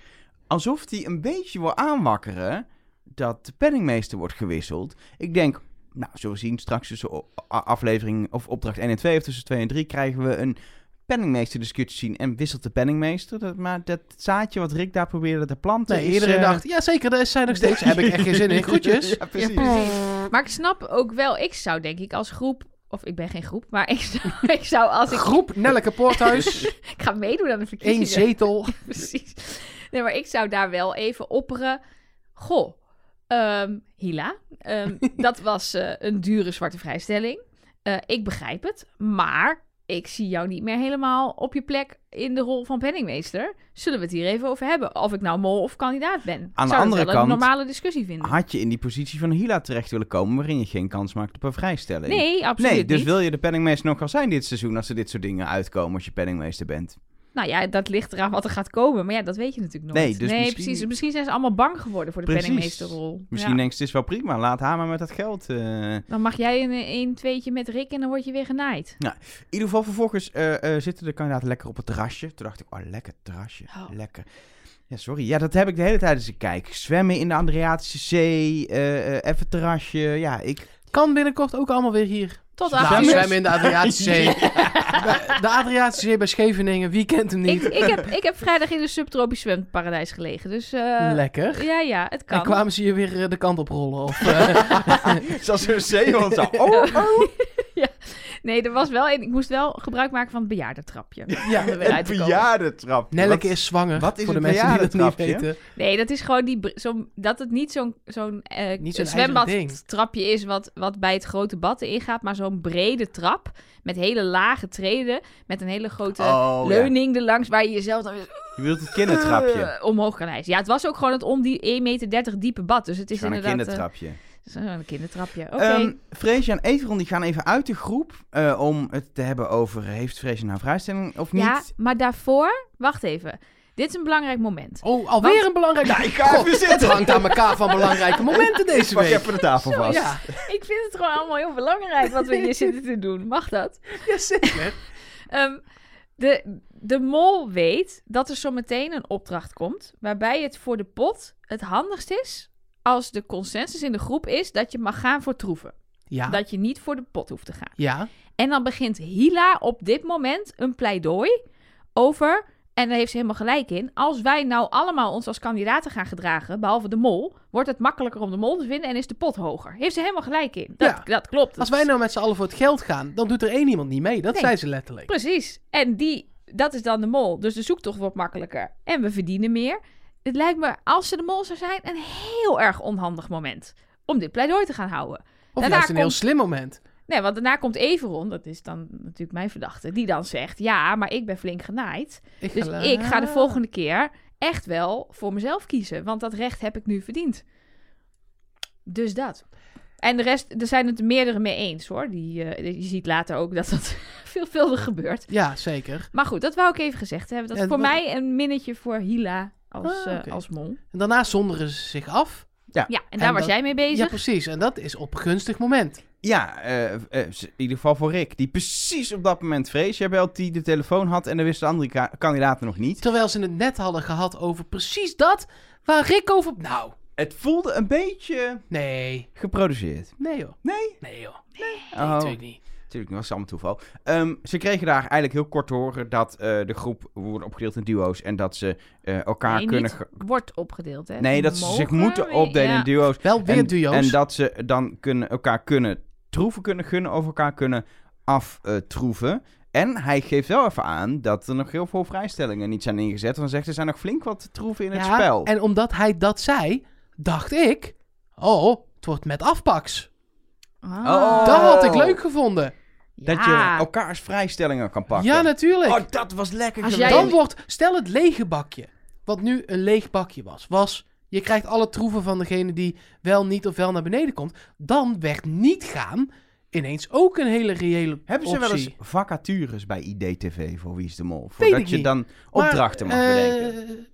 Alsof hij een beetje wil aanwakkeren dat de penningmeester wordt gewisseld. Ik denk, nou, zo zien straks tussen aflevering of opdracht 1 en 2 of tussen 2 en 3 krijgen we een penningmeester discussie zien en wisselt de penningmeester. Dat, maar dat zaadje wat Rick daar probeerde te planten Nee, is, iedereen eh, dacht, ja zeker, daar zijn nog steeds. Heb ik echt geen zin in. Groetjes. Ja, precies. Maar ik snap ook wel, ik zou denk ik als groep, of ik ben geen groep, maar ik zou, ik zou als ik, Groep Nelleke Poorthuis. ik ga meedoen aan de Eén verkiezingen. zetel. Precies. Nee, maar ik zou daar wel even opperen. Goh, ehm, Hila, ehm, dat was eh, een dure zwarte vrijstelling. Eh, ik begrijp het, maar ik zie jou niet meer helemaal op je plek in de rol van penningmeester. Zullen we het hier even over hebben? Of ik nou mol of kandidaat ben. Aan de zou andere kant- een normale discussie vinden. Had je in die positie van Hila terecht willen komen waarin je geen kans maakt op een vrijstelling? Nee, absoluut Nee, dus niet. wil je de penningmeester nog wel zijn dit seizoen als er dit soort dingen uitkomen als je penningmeester bent? Nou ja, dat ligt eraan wat er gaat komen. Maar ja, dat weet je natuurlijk nooit. Nee, dus misschien- precies. Misschien zijn ze allemaal bang geworden voor de Precies. penningmeesterrol. Misschien Ja. denk je, het is wel prima, laat haar maar met dat geld. eh. Dan mag jij een, een tweetje met Rick en dan word je weer genaaid. In ieder geval, vervolgens eh, eh, zitten de kandidaten lekker op het terrasje. Toen dacht ik, oh lekker terrasje, Oh. lekker. Ja, sorry. Ja, dat heb ik de hele tijd als ik kijk. Zwemmen in de Adriatische Zee, even terrasje. Ja, ik... Kan binnenkort ook allemaal weer hier. Tot Nou, Nou, 18 zwemmen in de Adriatische Zee. De Adriatische Zee bij Scheveningen, wie kent hem ik, niet? ik, heb, ik heb vrijdag in een subtropisch zwemparadijs gelegen. Dus eh, Lekker. ja, ja, het kan. En kwamen ze je weer eh, de kant op rollen? Of, eh, Zoals een zeehond zo. Oh, oh. Nee, er was wel een. Ik moest wel gebruik maken van het bejaardentrapje. Ja, Om er weer uit te Een komen. bejaardentrap. Nelleke Wat- is zwanger. wat is voor de een mensen die dat niet bejaardentrapje? weten. Nee, dat is gewoon die. Zo, dat het niet zo'n zo'n eh, Niet zo'n ijzeren ding. zwembadtrapje is wat, wat bij het grote bad ingaat, maar zo'n brede trap met hele lage treden, met een hele grote Oh, ja. leuning erlangs waar je jezelf dan weer Je wilt het kindertrapje. eh, omhoog kan hijsen. Ja, het was ook gewoon het om die 1,30 meter diepe bad, dus het is Gewoon een inderdaad eh, kindertrapje. het is een kindertrapje. Oké. Ehm Freesje en Everon die gaan even uit de groep eh, om het te hebben over heeft Freesje nou vrijstelling of niet. ja, maar daarvoor, wacht even. Dit is een belangrijk moment. Oh, alweer Want- een belangrijk... Ja, ik ga God, even zitten. Het hangt aan elkaar van belangrijke momenten deze week. even de tafel vast. Ja, Ik vind het gewoon allemaal heel belangrijk wat we hier zitten te doen. Mag dat? ja, zeker. Ehm, de, de mol weet dat er zo meteen een opdracht komt. Waarbij het voor de pot het handigst is. Als de consensus in de groep is dat je mag gaan voor troeven. Ja, Dat je niet voor de pot hoeft te gaan. ja. En dan begint Hila op dit moment een pleidooi over. En daar heeft ze helemaal gelijk in. Als wij nou allemaal ons als kandidaten gaan gedragen, behalve de mol, wordt het makkelijker om de mol te vinden en is de pot hoger. Heeft ze helemaal gelijk in. Dat, Ja. dat klopt. Als wij nou met z'n allen voor het geld gaan, dan doet er één iemand niet mee. Dat Nee. zei ze letterlijk. Precies. En die, dat is dan de mol. Dus de zoektocht wordt makkelijker. En we verdienen meer. Het lijkt me, als ze de mol zou zijn, een heel erg onhandig moment. Om dit pleidooi te gaan houden. Of Daarna juist een heel slim moment. Nee, want daarna komt Everon, dat is dan natuurlijk mijn verdachte, die dan zegt: Ja, maar ik ben flink genaaid. Ik Dus ga- ik ga de volgende keer echt wel voor mezelf kiezen. Want dat recht heb ik nu verdiend. Dus dat. En de rest, er zijn het er meerdere mee eens hoor. Die, eh, je ziet later ook dat dat veelvuldig gebeurt. Ja, zeker. Maar goed, dat wou ik even gezegd hebben. Dat is voor wat- mij een minnetje voor Hila als, Ah, eh, als mol. En daarna zonderen ze zich af. Ja, en daar En was dat- jij mee bezig. Ja, precies. En dat is op een gunstig moment. Ja, eh, eh, in ieder geval voor Rick. Die precies op dat moment Freesje belt, die de telefoon had en dan wisten de andere ka- kandidaten nog niet. Terwijl ze het net hadden gehad over precies dat waar Rick over... Nou, Het voelde een beetje nee. geproduceerd. Nee joh. Nee? Nee joh. Oh. Nee, natuurlijk niet. Natuurlijk, dat was allemaal toeval. Ehm, ze kregen daar eigenlijk heel kort te horen dat eh, de groep wordt opgedeeld in duo's en dat ze eh, elkaar nee, kunnen... wordt opgedeeld, hè? Nee, dat ze zich moeten opdelen ja. in duo's. Wel weer En, duo's. en dat ze dan kunnen, elkaar kunnen troeven kunnen gunnen, over elkaar kunnen aftroeven. en hij geeft wel even aan dat er nog heel veel vrijstellingen niet zijn ingezet. Want hij zegt, er zijn nog flink wat troeven in het ja, spel. En omdat hij dat zei, dacht ik... Oh, het wordt met afpaks. Ah. Dat had ik leuk gevonden. Dat je elkaars vrijstellingen kan pakken. Ja, natuurlijk. Oh, dat was lekker Als geweest. jij- Dan wordt, stel het lege bakje, wat nu een leeg bakje was, was je krijgt alle troeven van degene die wel niet of wel naar beneden komt. Dan werd niet gaan ineens ook een hele reële Hebben ze wel eens vacatures bij IDTV voor Wie is de Mol? Weet Voordat ik je niet. dan Maar, opdrachten mag eh, bedenken.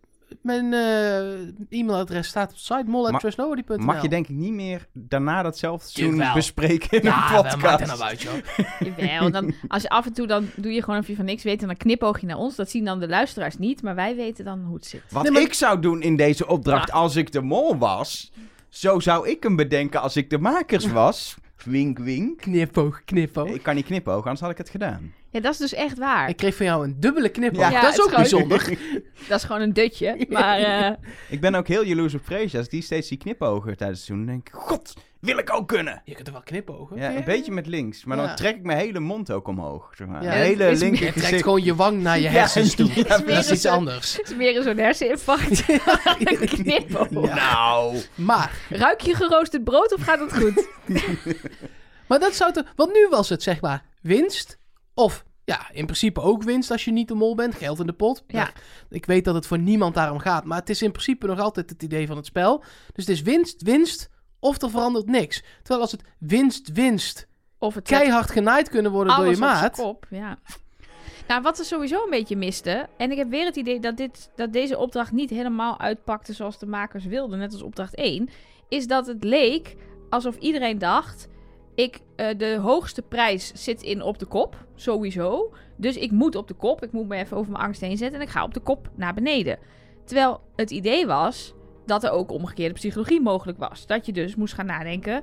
Mijn eh, e-mailadres staat op site mol.trustnobody.nl. Mag je denk ik niet meer daarna datzelfde seizoen bespreken in Ja, een podcast. maakt er nou uit, joh. Jawel, dan, als je af en toe, dan doe je gewoon of je van niks weet en dan knipoog je naar ons. Dat zien dan de luisteraars niet, maar wij weten dan hoe het zit. Wat Nee, maar- ik zou doen in deze opdracht als ik de mol was, zo zou ik hem bedenken als ik de makers was. Wink, wink. Knipoog, knipoog. Ik kan niet knipogen, anders had ik het gedaan. Ja, dat is dus echt waar. Ik kreeg van jou een dubbele knipoog. Ja. Ja, dat is ook bijzonder. Dat is gewoon een dutje. Maar eh, Ik ben ook heel jaloers op Freesje. Als die steeds die knipogen tijdens het seizoen, dan denk ik, god, wil ik ook kunnen. Je kunt er wel knipogen. Ja, een beetje met links, maar dan trek ik mijn hele mond ook omhoog. Zeg maar. Mijn hele is linker Je trekt gewoon je wang naar je Ja, hersens toe. ja, dat is iets anders. het is meer zo'n herseninfarct. Een knipoog. Nou, Maar, Ruik je geroosterd brood of gaat het goed? maar dat zou toch... Want nu was het zeg maar winst. Of ja, in principe ook winst als je niet de mol bent. Geld in de pot. Ja. Ik weet dat het voor niemand daarom gaat. Maar het is in principe nog altijd het idee van het spel. Dus het is winst, winst. Of er verandert niks. Terwijl als het winst, winst. Of het Keihard genaaid kunnen worden door je alles op zijn maat. kop, ja. Nou, wat er sowieso een beetje miste, en ik heb weer het idee dat, dit, dat deze opdracht niet helemaal uitpakte zoals de makers wilden, net als opdracht 1, is dat het leek alsof iedereen dacht, ik, eh, de hoogste prijs zit in op de kop, sowieso. Dus ik moet op de kop, ik moet me even over mijn angst heen zetten en ik ga op de kop naar beneden. Terwijl het idee was dat er ook omgekeerde psychologie mogelijk was. Dat je dus moest gaan nadenken,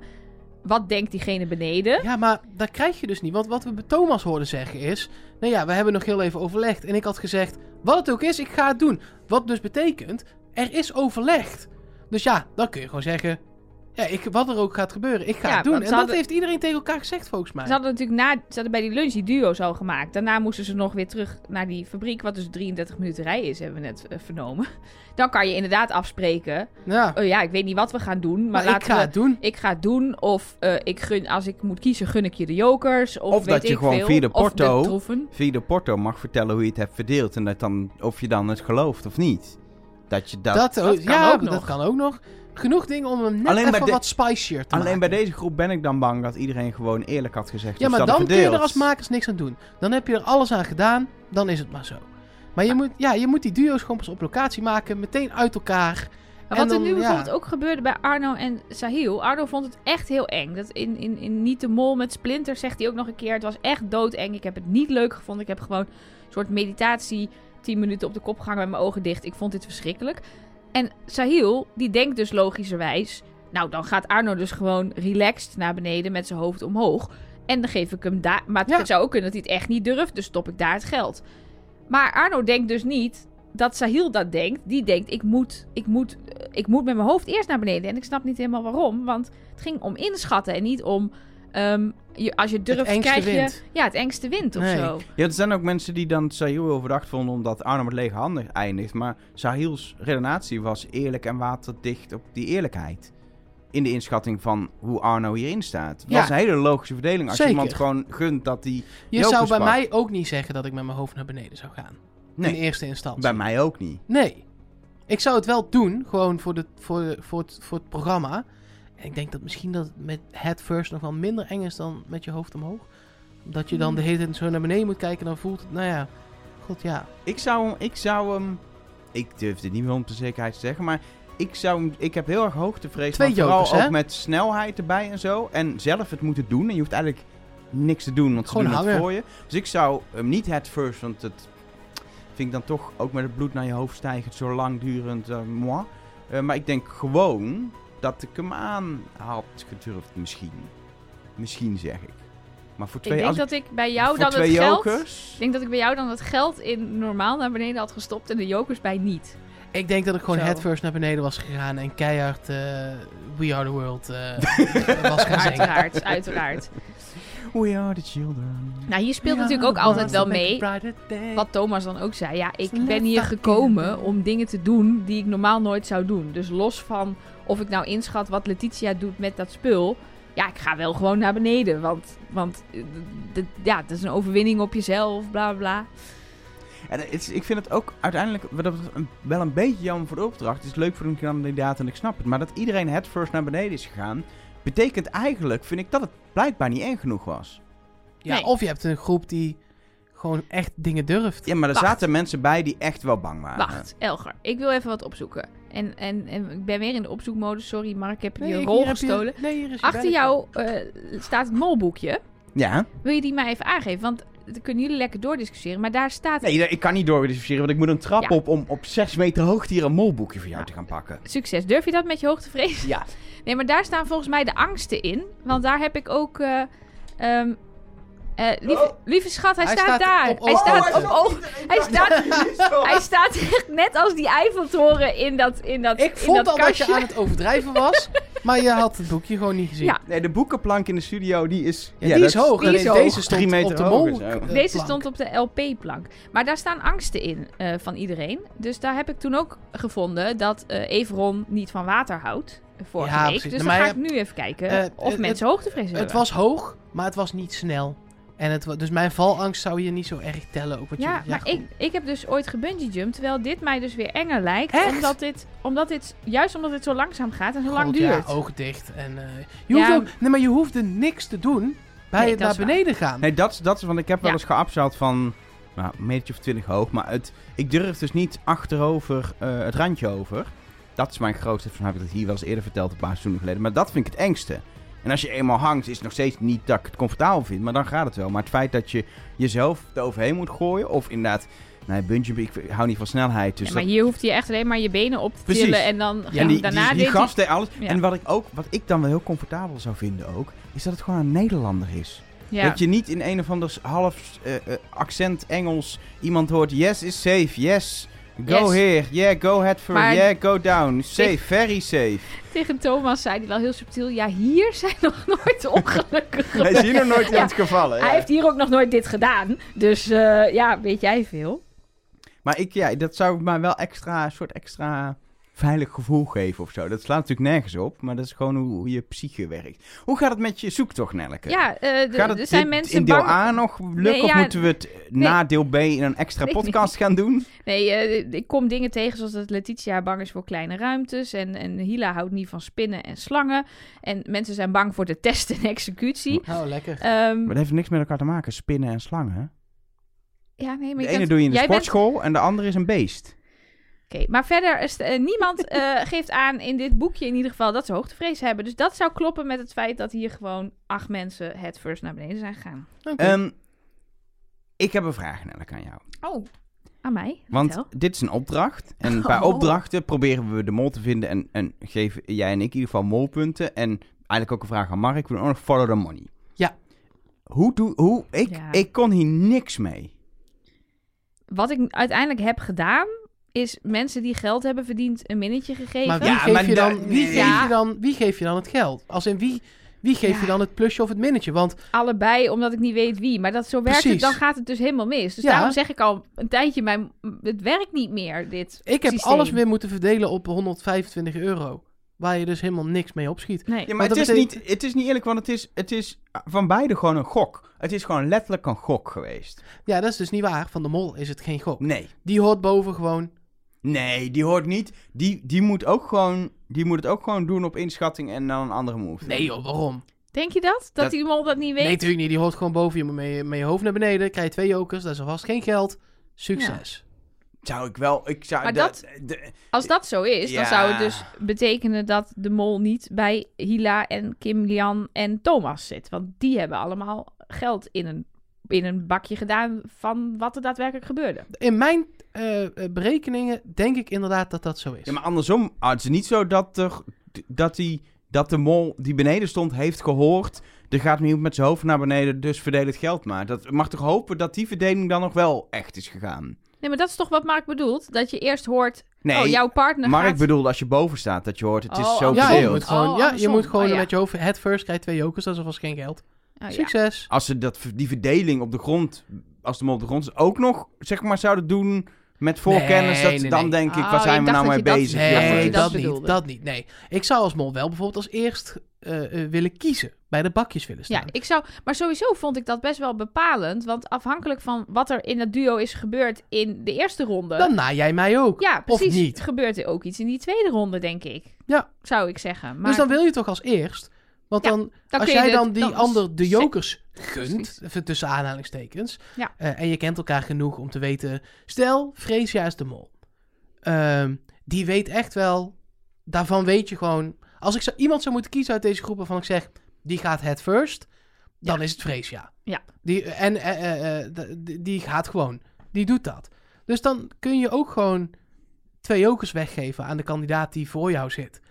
wat denkt diegene beneden? Ja, maar dat krijg je dus niet. Want wat we bij Thomas hoorden zeggen is... Nou ja, we hebben nog heel even overlegd. En ik had gezegd, wat het ook is, ik ga het doen. Wat dus betekent, er is overlegd. Dus ja, dan kun je gewoon zeggen... Ja, ik, wat er ook gaat gebeuren, ik ga Ja, het doen. En dat heeft iedereen tegen elkaar gezegd, volgens mij. Ze hadden natuurlijk na, ze hadden bij die lunch die duo's al gemaakt. Daarna moesten ze nog weer terug naar die fabriek, wat dus 33 minuten rij is, hebben we net eh, vernomen. Dan kan je inderdaad afspreken. Ja, Oh ja, ik weet niet wat we gaan doen, maar, maar ik laten ga we. het doen. Ik ga het doen, of eh, ik gun, als ik moet kiezen, gun ik je de jokers. Of, Of weet dat je ik gewoon veel. via de Of porto- de. Via de porto mag vertellen hoe je het hebt verdeeld. En dat dan, of je dan het gelooft of niet. Dat je dat... Dat, dat ook- kan ja, ook dat nog. kan ook nog. Genoeg dingen om hem net Alleen bij even de- wat spicier te Alleen maken. bij deze groep ben ik dan bang dat iedereen gewoon eerlijk had gezegd. Ja, maar dan kun je er als makers niks aan doen. Dan heb je er alles aan gedaan, dan is het maar zo. Maar je moet, ja, je moet die duo's gewoon pas op locatie maken, meteen uit elkaar. En wat er dan, nu ja. bijvoorbeeld ook gebeurde bij Arno en Sahil. Arno vond het echt heel eng. Dat in, in, in Niet de Mol met Splinter zegt hij ook nog een keer. Het was echt doodeng. Ik heb het niet leuk gevonden. Ik heb gewoon een soort meditatie 10 minuten op de kop gehangen met mijn ogen dicht. Ik vond dit verschrikkelijk. En Sahil, die denkt dus logischerwijs... Nou, dan gaat Arno dus gewoon relaxed naar beneden met zijn hoofd omhoog. En dan geef ik hem daar... Maar Ja. het zou ook kunnen dat hij het echt niet durft. Dus stop ik daar het geld. Maar Arno denkt dus niet dat Sahil dat denkt. Die denkt, ik moet, ik, moet, eh, ik moet met mijn hoofd eerst naar beneden. En ik snap niet helemaal waarom. Want het ging om inschatten en niet om... ehm, je, als je durft, krijg je... wint. Ja, het engste wint of Nee. zo. Ja, er zijn ook mensen die dan Sahil heel verdacht vonden omdat Arno met lege handen eindigt. Maar Sahil's redenatie was eerlijk en waterdicht op die eerlijkheid. In de inschatting van hoe Arno hierin staat. Ja. was een hele logische verdeling. Als je iemand gewoon gunt dat hij... Je zou bij mij ook niet zeggen dat ik met mijn hoofd naar beneden zou gaan. In eerste instantie. bij mij ook niet. Nee. Ik zou het wel doen, gewoon voor, de, voor, voor, het, voor het programma. Ik denk dat misschien dat het met head first nog wel minder eng is dan met je hoofd omhoog. Dat je dan de hele tijd zo naar beneden moet kijken, dan voelt het, nou ja, god ja. Ik zou hem... Ik zou hem... Ik durf dit niet meer om de zekerheid te zeggen, maar... Ik, zou, hem- ik heb heel erg hoogtevrees. Twee vooral hè? ook met snelheid erbij en zo. En zelf het moeten doen. En je hoeft eigenlijk niks te doen, want ze Gewoon doen het hangen. voor je. Dus ik zou hem niet head first, want het vind ik dan toch ook met het bloed naar je hoofd stijgend, zo langdurend, moi. Eh, maar ik denk gewoon dat ik hem aan had gedurfd, misschien. Misschien zeg ik. Maar voor Ik twee, denk als dat ik bij jou voor dan het twee geld... jokers... Ik denk dat ik bij jou dan het geld in normaal naar beneden had gestopt en de jokers bij niet. Ik denk dat ik gewoon Zo. head first naar beneden was gegaan en keihard eh, We Are The World eh, was gaan zingen. Uiteraard, uiteraard. We are the children. Nou, hier speelt natuurlijk ook altijd wel mee. Wat Thomas dan ook zei. Ja, ik ben hier gekomen om dingen te doen die ik normaal nooit zou doen. Dus los van of ik nou inschat wat Letitia doet met dat spul. Ja, ik ga wel gewoon naar beneden. Want, want eh, ja, het is een overwinning op jezelf, bla bla. En het is- ik vind het ook uiteindelijk dat een- wel een beetje jammer voor de opdracht. Het is leuk voor een kandidaat en ik snap het. Maar dat iedereen head first naar beneden is gegaan, betekent eigenlijk, vind ik, dat het blijkbaar niet eng genoeg was. Ja, Nee. of je hebt een groep die gewoon echt dingen durft. Ja, maar er Wacht. zaten mensen bij die echt wel bang waren. Wacht, Elger. Ik wil even wat opzoeken. En, en, en ik ben weer in de opzoekmodus. Sorry, Mark, ik heb je ik- rol je- gestolen. nee, hier is je Achter jou eh, staat het molboekje. Ja? Wil je die mij even aangeven? Want dan kunnen jullie lekker doordiscussiëren. Maar daar staat... Nee, ik kan niet doordiscussiëren, want ik moet een trap Ja. op om op 6 meter hoogte hier een molboekje voor jou Ja. te gaan pakken. Succes. Durf je dat met je hoogtevrees? Ja. Nee, maar daar staan volgens mij de angsten in. Want daar heb ik ook... eh, ehm, eh, lieve, Oh. lieve schat, hij, Hij staat, staat daar. op hij staat Oh, op hij oog. Hij staat, hij staat echt net als die Eiffeltoren in dat, in dat, Ik in vond dat al dat kastje. je aan het overdrijven was, maar je had het boekje gewoon niet gezien. Ja. Nee, de boekenplank in de studio, die is... Ja, die is dat hoog. die alleen is hoog. Deze stond Drie meter op de mol. eh, Deze stond op de LP-plank. Maar daar staan angsten in eh, van iedereen. Dus daar heb ik toen ook gevonden dat eh Everon niet van water houdt. Vorige Ja, week. precies. Dus Nou, dan ga ik nu even kijken of mensen hoogtevrees hebben. Het was hoog, maar het was niet snel. En het, dus mijn valangst zou je niet zo erg tellen. Ook wat Ja, je, maar goed. ik, ik heb dus ooit gebungee jumpt, terwijl dit mij dus weer enger lijkt. Echt? Omdat dit, omdat dit, juist omdat dit zo langzaam gaat en zo lang duurt. Ja, ogen dicht. En, eh, je Ja. hoeft ook, nee, maar je hoefde niks te doen bij Nee, het dat naar beneden gaan. Nee, dat, is- dat is, want ik heb wel Ja. eens geabzeld van nou, een metertje of twintig hoog. Maar het, ik durf dus niet achterover eh, het randje over. Dat is mijn grootste, van heb ik dat hier wel eens eerder verteld, een paar seizoenen geleden. Maar dat vind ik het engste. En als je eenmaal hangt, is het nog steeds niet dat ik het comfortabel vind, maar dan gaat het wel. Maar het feit dat je jezelf eroverheen moet gooien, of inderdaad, nee, bungee, ik hou niet van snelheid. Dus Ja, maar dat- hier hoeft hij echt alleen maar je benen op te Precies. tillen en dan en die, daarna die, die deed alles. Ja. En wat ik, ook, wat ik dan wel heel comfortabel zou vinden ook, is dat het gewoon een Nederlander is. Ja. Dat je niet in een of ander half eh, eh, accent Engels iemand hoort. Yes is safe, yes. Go Yes. here. Yeah, go head for. Maar- Yeah, go down. Safe, very safe. Tegen Thomas zei hij wel heel subtiel... Ja, hier zijn nog nooit ongelukken Hij is hier nog nooit in Ja. het gevallen. Hij heeft hier ook nog nooit dit gedaan. Dus eh, ja, weet jij veel. Maar ik, ja, dat zou mij wel extra, een soort extra veilig gevoel geven of zo. Dat slaat natuurlijk nergens op, maar dat is gewoon hoe, hoe je psyche werkt. Hoe gaat het met je zoektocht, Nelleke? Ja, eh, Gaat het er zijn dit mensen in deel bang... A nog lukken Nee, of ja, moeten we het na deel B in een extra podcast gaan doen? Nee, eh, ik kom dingen tegen zoals dat Letitia bang is voor kleine ruimtes. En, en Hila houdt niet van spinnen en slangen. En mensen zijn bang voor de test en executie. Oh, lekker. Ehm, Maar dat heeft niks met elkaar te maken, spinnen en slangen. hè? ja, nee, maar De ene doe je in de jij bent- sportschool en de andere is een beest. Oké, maar verder is eh, niemand eh, geeft aan in dit boekje in ieder geval dat ze hoogtevrees hebben. Dus dat zou kloppen met het feit dat hier gewoon acht mensen het first naar beneden zijn gegaan. Ehm, ik heb een vraag, Nelleke, aan jou. Oh, aan mij? Want Vertel. dit is een opdracht. En bij Oh. opdrachten proberen we de mol te vinden. En, en geven jij en ik in ieder geval molpunten. En eigenlijk ook een vraag aan Mark. We doen ook nog follow the money. Ja. Hoe doe... Hoe, ik, Ja. ik kon hier niks mee. Wat ik uiteindelijk heb gedaan, is mensen die geld hebben verdiend een minnetje gegeven. maar wie, Ja, geef maar je da- dan, wie, nee. geef je dan, wie geef je dan het geld? Als in wie, wie geef je dan het plusje of het minnetje? Want Allebei, omdat ik niet weet wie. Maar dat, zo werkt het, dan gaat het dus helemaal mis. Dus Ja. daarom zeg ik al een tijdje, mijn, het werkt niet meer, dit ik heb systeem. alles weer moeten verdelen op 125 euro. Waar je dus helemaal niks mee opschiet. Nee. Ja, maar het is, niet, het is niet eerlijk, want het is, het is van beide gewoon een gok. Het is gewoon letterlijk een gok geweest. Ja, dat is dus niet waar. Van de mol is het geen gok. Nee. Die hoort boven gewoon... Nee, die hoort niet. Die, die, moet ook gewoon, die moet het ook gewoon doen op inschatting en dan een andere move. Nee joh, waarom? Denk je dat? Dat, Dat- die mol dat niet weet? Nee, natuurlijk niet. Die hoort gewoon boven. Je met je, met je hoofd naar beneden. Krijg je twee jokers. Dat is alvast geen geld. Succes. Zou ik wel... Ik zou, Maar dat- de- Als dat zo is, dan zou het dus betekenen dat de mol niet bij Hila en Kim Lian en Thomas zit. Want die hebben allemaal geld in een, in een bakje gedaan van wat er daadwerkelijk gebeurde. In mijn eh, eh, berekeningen denk ik inderdaad dat dat zo is. Ja, maar andersom, ah, het is niet zo dat, er, dat, die, dat de mol die beneden stond heeft gehoord... er gaat iemand met zijn hoofd naar beneden, dus verdeel het geld maar. Dat mag toch hopen dat die verdeling dan nog wel echt is gegaan? Nee, maar dat is toch wat Mark bedoelt? Dat je eerst hoort, Nee, oh, jouw partner Mark gaat... bedoelt als je boven staat, dat je hoort het is Oh, zo oh, ja, je moet gewoon, Oh, ja, je andersom. moet gewoon Oh, ja. met je hoofd... Head first, krijg je twee jokers. Dat is alvast geen geld. Oh, ja. Succes. Als ze dat, die verdeling op de grond, als de mol op de grond is, ook nog zeg maar zouden doen met voorkennis, Nee, dat, nee, dan nee. denk ik, Oh, waar zijn ik we nou mee je dat- bezig? Nee, dat niet. Dat niet. Nee. Ik zou als mol wel bijvoorbeeld als eerst eh, eh, willen kiezen. Bij de bakjes willen staan. Ja, ik zou, maar sowieso vond ik dat best wel bepalend. Want afhankelijk van wat er in het duo is gebeurd in de eerste ronde. Dan na jij mij ook. ja, of precies. niet. Gebeurt er ook iets in die tweede ronde, denk ik. Ja. Zou ik zeggen. Maar Dus dan wil je toch als eerst. Want dan, dan als jij dan die ander de jokers gunt, even tussen aanhalingstekens, eh, en je kent elkaar genoeg om te weten, stel, Freesia is de mol. Ehm, die weet echt wel, daarvan weet je gewoon, als ik zou, iemand zou moeten kiezen uit deze groep waarvan ik zeg, die gaat head first, dan is het Freesia. Ja. Die, en eh, eh, die gaat gewoon, die doet dat. Dus dan kun je ook gewoon twee jokers weggeven aan de kandidaat die voor jou zit.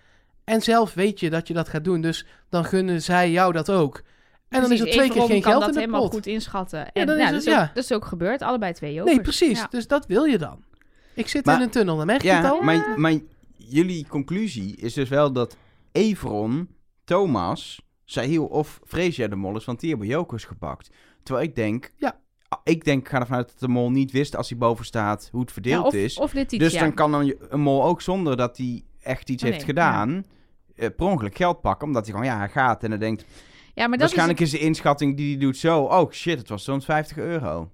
En zelf weet je dat je dat gaat doen, dus dan gunnen zij jou dat ook. En dan is er precies, twee keer geen kan geld dat in de helemaal pot. goed inschatten. En dan ja, is dat, het- is ook, ja. dat is ook gebeurd. Allebei twee jokers. Nee, precies. Ja. Dus dat wil je dan. Ik zit Maar- in een tunnel, dan merk je het Ja, al. maar, maar jullie conclusie is dus wel dat Everon, Thomas, Sahil of Freesia de mol is, want die hebben jokers gepakt. Terwijl ik denk, Ja. ik denk, ik ga ervan uit dat de mol niet wist als hij boven staat hoe het verdeeld Ja, of, is. Of Letitia. Dus dan kan dan een mol ook zonder dat hij echt iets Oh, heeft nee, gedaan, eh, per ongeluk geld pakken. Omdat hij gewoon, ja, hij gaat en dan denkt, ja, maar dat, is waarschijnlijk het, is, de inschatting die hij doet zo, oh shit, het was 250 euro.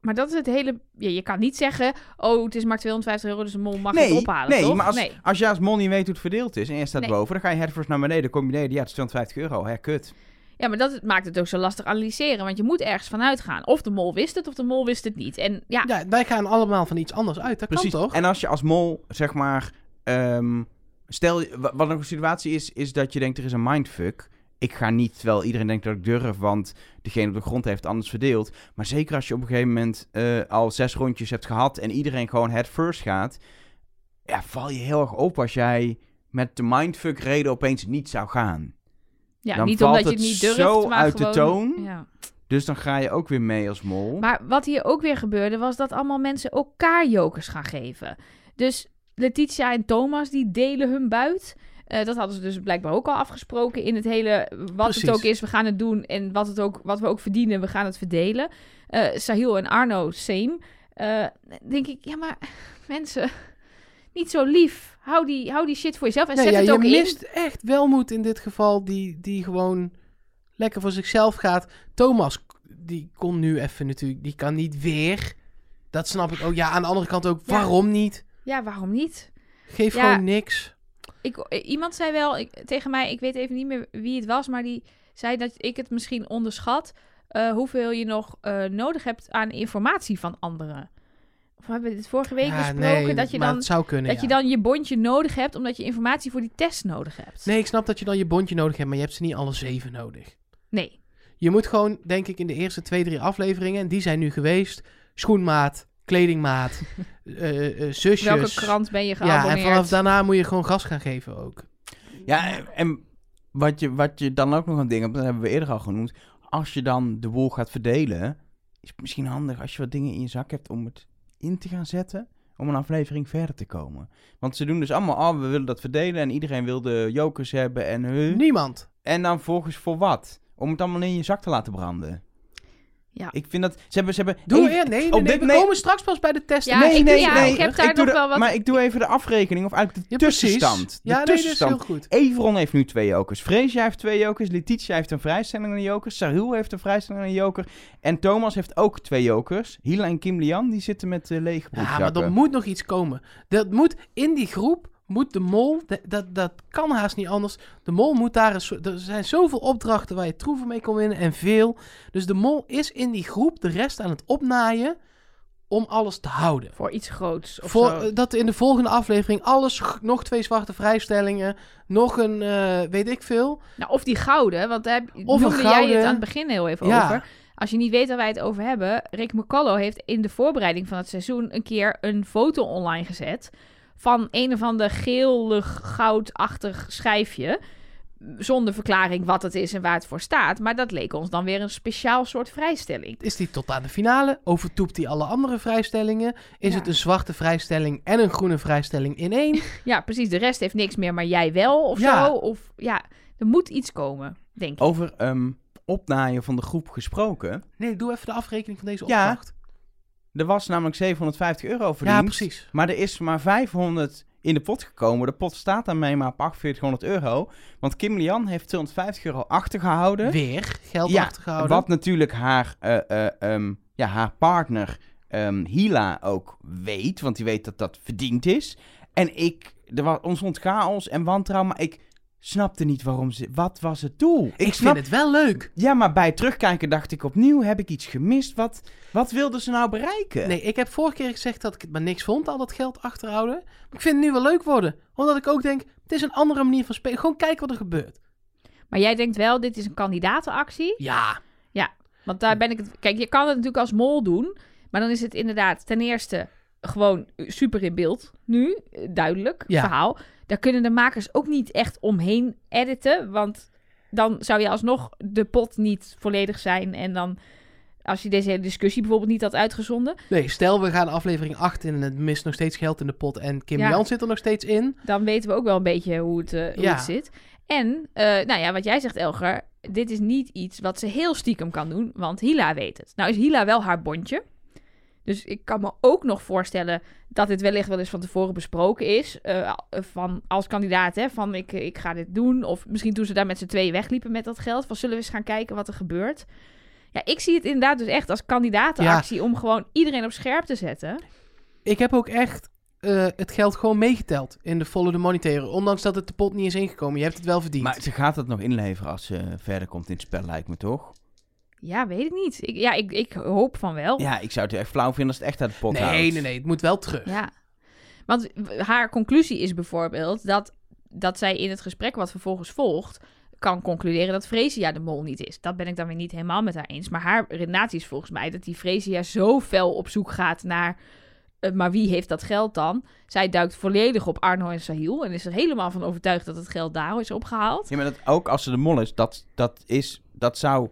maar dat is het hele... Ja, je kan niet zeggen, oh, het is maar 250 euro, dus een mol mag nee, het ophalen, nee toch? maar als, nee. als je als mol niet weet hoe het verdeeld is en je staat Nee. boven, dan ga je headfirst naar beneden, dan kom je beneden, ja, het is 250 euro, hè, kut. Ja, maar dat maakt het ook zo lastig analyseren. Want je moet ergens vanuit gaan. Of de mol wist het, of de mol wist het niet. En ja, Ja, wij gaan allemaal van iets anders uit. Dat Precies. kan toch? En als je als mol, zeg maar, ehm, stel, wa- wat een situatie is, is dat je denkt er is een mindfuck. Ik ga niet, terwijl iedereen denkt dat ik durf, want degene op de grond heeft anders verdeeld. Maar zeker als je op een gegeven moment eh, al zes rondjes hebt gehad en iedereen gewoon head first gaat, ja, val je heel erg op als jij met de mindfuck reden opeens niet zou gaan. ja dan niet valt omdat je het niet durft, zo maar uit de toon. Ja. Dus dan ga je ook weer mee als mol. Maar wat hier ook weer gebeurde, was dat allemaal mensen elkaar jokers gaan geven. Dus Letitia en Thomas, die delen hun buit. Eh, dat hadden ze dus blijkbaar ook al afgesproken in het hele... Wat Precies. het ook is, we gaan het doen. En wat, het ook, wat we ook verdienen, we gaan het verdelen. Eh Sahil en Arno, same. Eh, denk ik, ja maar mensen, niet zo lief. Hou die, hou die shit voor jezelf en Nee, zet ja, het je ook in. mist echt welmoed in dit geval, die, die gewoon lekker voor zichzelf gaat. Thomas, die kon nu even natuurlijk, die kan niet weer. Dat snap ik ook. Ja, aan de andere kant ook, Ja. waarom niet? Ja, waarom niet? Geef Ja. gewoon niks. Ik, eh, iemand zei wel ik, tegen mij, ik weet even niet meer wie het was, maar die zei dat ik het misschien onderschat eh, hoeveel je nog eh, nodig hebt aan informatie van anderen. Of hebben we dit vorige week ja, besproken? nee, dat je dan, zou kunnen, dat je dan je bondje nodig hebt omdat je informatie voor die test nodig hebt. Nee, ik snap dat je dan je bondje nodig hebt, maar je hebt ze niet alle zeven nodig. Nee. Je moet gewoon, denk ik, in de eerste twee, drie afleveringen, en die zijn nu geweest, schoenmaat, kledingmaat, eh, eh, zusjes. Welke krant ben je Ja, geabonneerd? en vanaf daarna moet je gewoon gas gaan geven ook. Ja, en wat je, wat je dan ook nog een ding hebt, dat hebben we eerder al genoemd. Als je dan de wol gaat verdelen, is het misschien handig als je wat dingen in je zak hebt om het in te gaan zetten. Om een aflevering verder te komen. Want ze doen dus allemaal, oh, we willen dat verdelen. En iedereen wil de jokers hebben en hun. Niemand. En dan volgens voor wat? Om het allemaal in je zak te laten branden. Ja. Ik vind dat... Ze hebben... Ze hebben Doe even- eerst. Nee, nee, op nee, dit- we nee. komen straks pas bij de testen. Ja, nee, ik- nee, ja, nee. ik heb daar doe nog de- wel wat- Maar ik doe even de afrekening, of eigenlijk de Ja, precies. tussenstand. De Ja, nee, dat is tussenstand. heel goed. Everon heeft nu twee jokers. Freesia heeft twee jokers. Letitia heeft een vrijstelling aan een joker. Sahil heeft een vrijstelling aan een joker. En Thomas heeft ook twee jokers. Hila en Kim Lian, die zitten met uh, lege Ja, maar er moet nog iets komen. Dat moet in die groep, moet de mol, dat, dat, kan haast niet anders. De mol moet daar, een, er zijn zoveel opdrachten waar je troeven mee kon winnen en veel. Dus de mol is in die groep de rest aan het opnaaien om alles te houden. Voor iets groots of Voor, zo. eh, dat in de volgende aflevering alles, nog twee zwarte vrijstellingen, nog een, eh, weet ik veel. Nou, of die gouden, want daar noemde jij het aan het begin heel even Ja. over. Als je niet weet waar wij het over hebben, Rick McCullough heeft in de voorbereiding van het seizoen een keer een foto online gezet van een of ander geelig goudachtig schijfje. Zonder verklaring wat het is en waar het voor staat. Maar dat leek ons dan weer een speciaal soort vrijstelling. Is die tot aan de finale? Overtoept die alle andere vrijstellingen? Is Ja. het een zwarte vrijstelling en een groene vrijstelling in één? Ja, precies. De rest heeft niks meer, maar jij wel of Ja. zo. Of ja, er moet iets komen, denk ik. Over ehm, opnaaien van de groep gesproken. Nee, doe even de afrekening van deze Ja, opdracht. Er was namelijk 750 euro Ja, verdiend. precies. Maar er is maar 500 in de pot gekomen. De pot staat daarmee maar op 4800 euro. Want Kim Lian heeft 250 euro achtergehouden. Weer geld Ja, achtergehouden. Wat natuurlijk haar, eh, eh, ehm, ja, haar partner ehm, Hila ook weet. Want die weet dat dat verdiend is. En ik, er was, ontstond chaos en wantrouwen. Maar ik snapte niet waarom ze... Wat was het doel? Ik, snap, vind het wel leuk. Ja, maar bij het terugkijken dacht ik opnieuw... Heb ik iets gemist? Wat, wat wilden ze nou bereiken? Nee, ik heb vorige keer gezegd dat ik het maar niks vond, al dat geld achterhouden. Maar ik vind het nu wel leuk worden. Omdat ik ook denk, het is een andere manier van spelen. Gewoon kijken wat er gebeurt. Maar jij denkt wel, dit is een kandidatenactie. Ja, Want daar ben ik het. Kijk, je kan het natuurlijk als mol doen. Maar dan is het inderdaad ten eerste gewoon super in beeld. Nu, eh, duidelijk, Ja. verhaal. Daar kunnen de makers ook niet echt omheen editen. Want dan zou je alsnog de pot niet volledig zijn. En dan, als je deze hele discussie bijvoorbeeld niet had uitgezonden. nee, stel we gaan aflevering 8 in en het mist nog steeds geld in de pot. En Kim Ja. Jan zit er nog steeds in. Dan weten we ook wel een beetje hoe het, hoe Ja. het zit. En, eh, nou ja, wat jij zegt, Elger. Dit is niet iets wat ze heel stiekem kan doen. Want Hila weet het. Nou is Hila wel haar bondje. Dus ik kan me ook nog voorstellen dat dit wellicht wel eens van tevoren besproken is. eh, van, als kandidaat, hè, van ik, ik ga dit doen. Of misschien toen ze daar met z'n tweeën wegliepen met dat geld. Van zullen we eens gaan kijken wat er gebeurt. Ja, ik zie het inderdaad dus echt als kandidatenactie om gewoon iedereen op scherp te zetten. Ik heb ook echt eh, het geld gewoon meegeteld in de Follow the Money. Ondanks dat het de pot niet is ingekomen. Je hebt het wel verdiend. Maar ze gaat het nog inleveren als ze verder komt in het spel, lijkt me toch? Ja, weet ik niet. Ik, ja, ik, ik hoop van wel. Ja, ik zou het echt flauw vinden als het echt uit de pot houdt. nee, nee, nee. Het moet wel terug. Ja. Want haar conclusie is bijvoorbeeld dat, dat zij in het gesprek wat vervolgens volgt... kan concluderen dat Fresia de mol niet is. Dat ben ik dan weer niet helemaal met haar eens. Maar haar redenatie is volgens mij dat die Fresia zo fel op zoek gaat naar... eh, maar wie heeft dat geld dan? Zij duikt volledig op Arno en Sahil... en is er helemaal van overtuigd dat het geld daar is opgehaald. Ja, maar dat ook als ze de mol is, dat, dat is, dat zou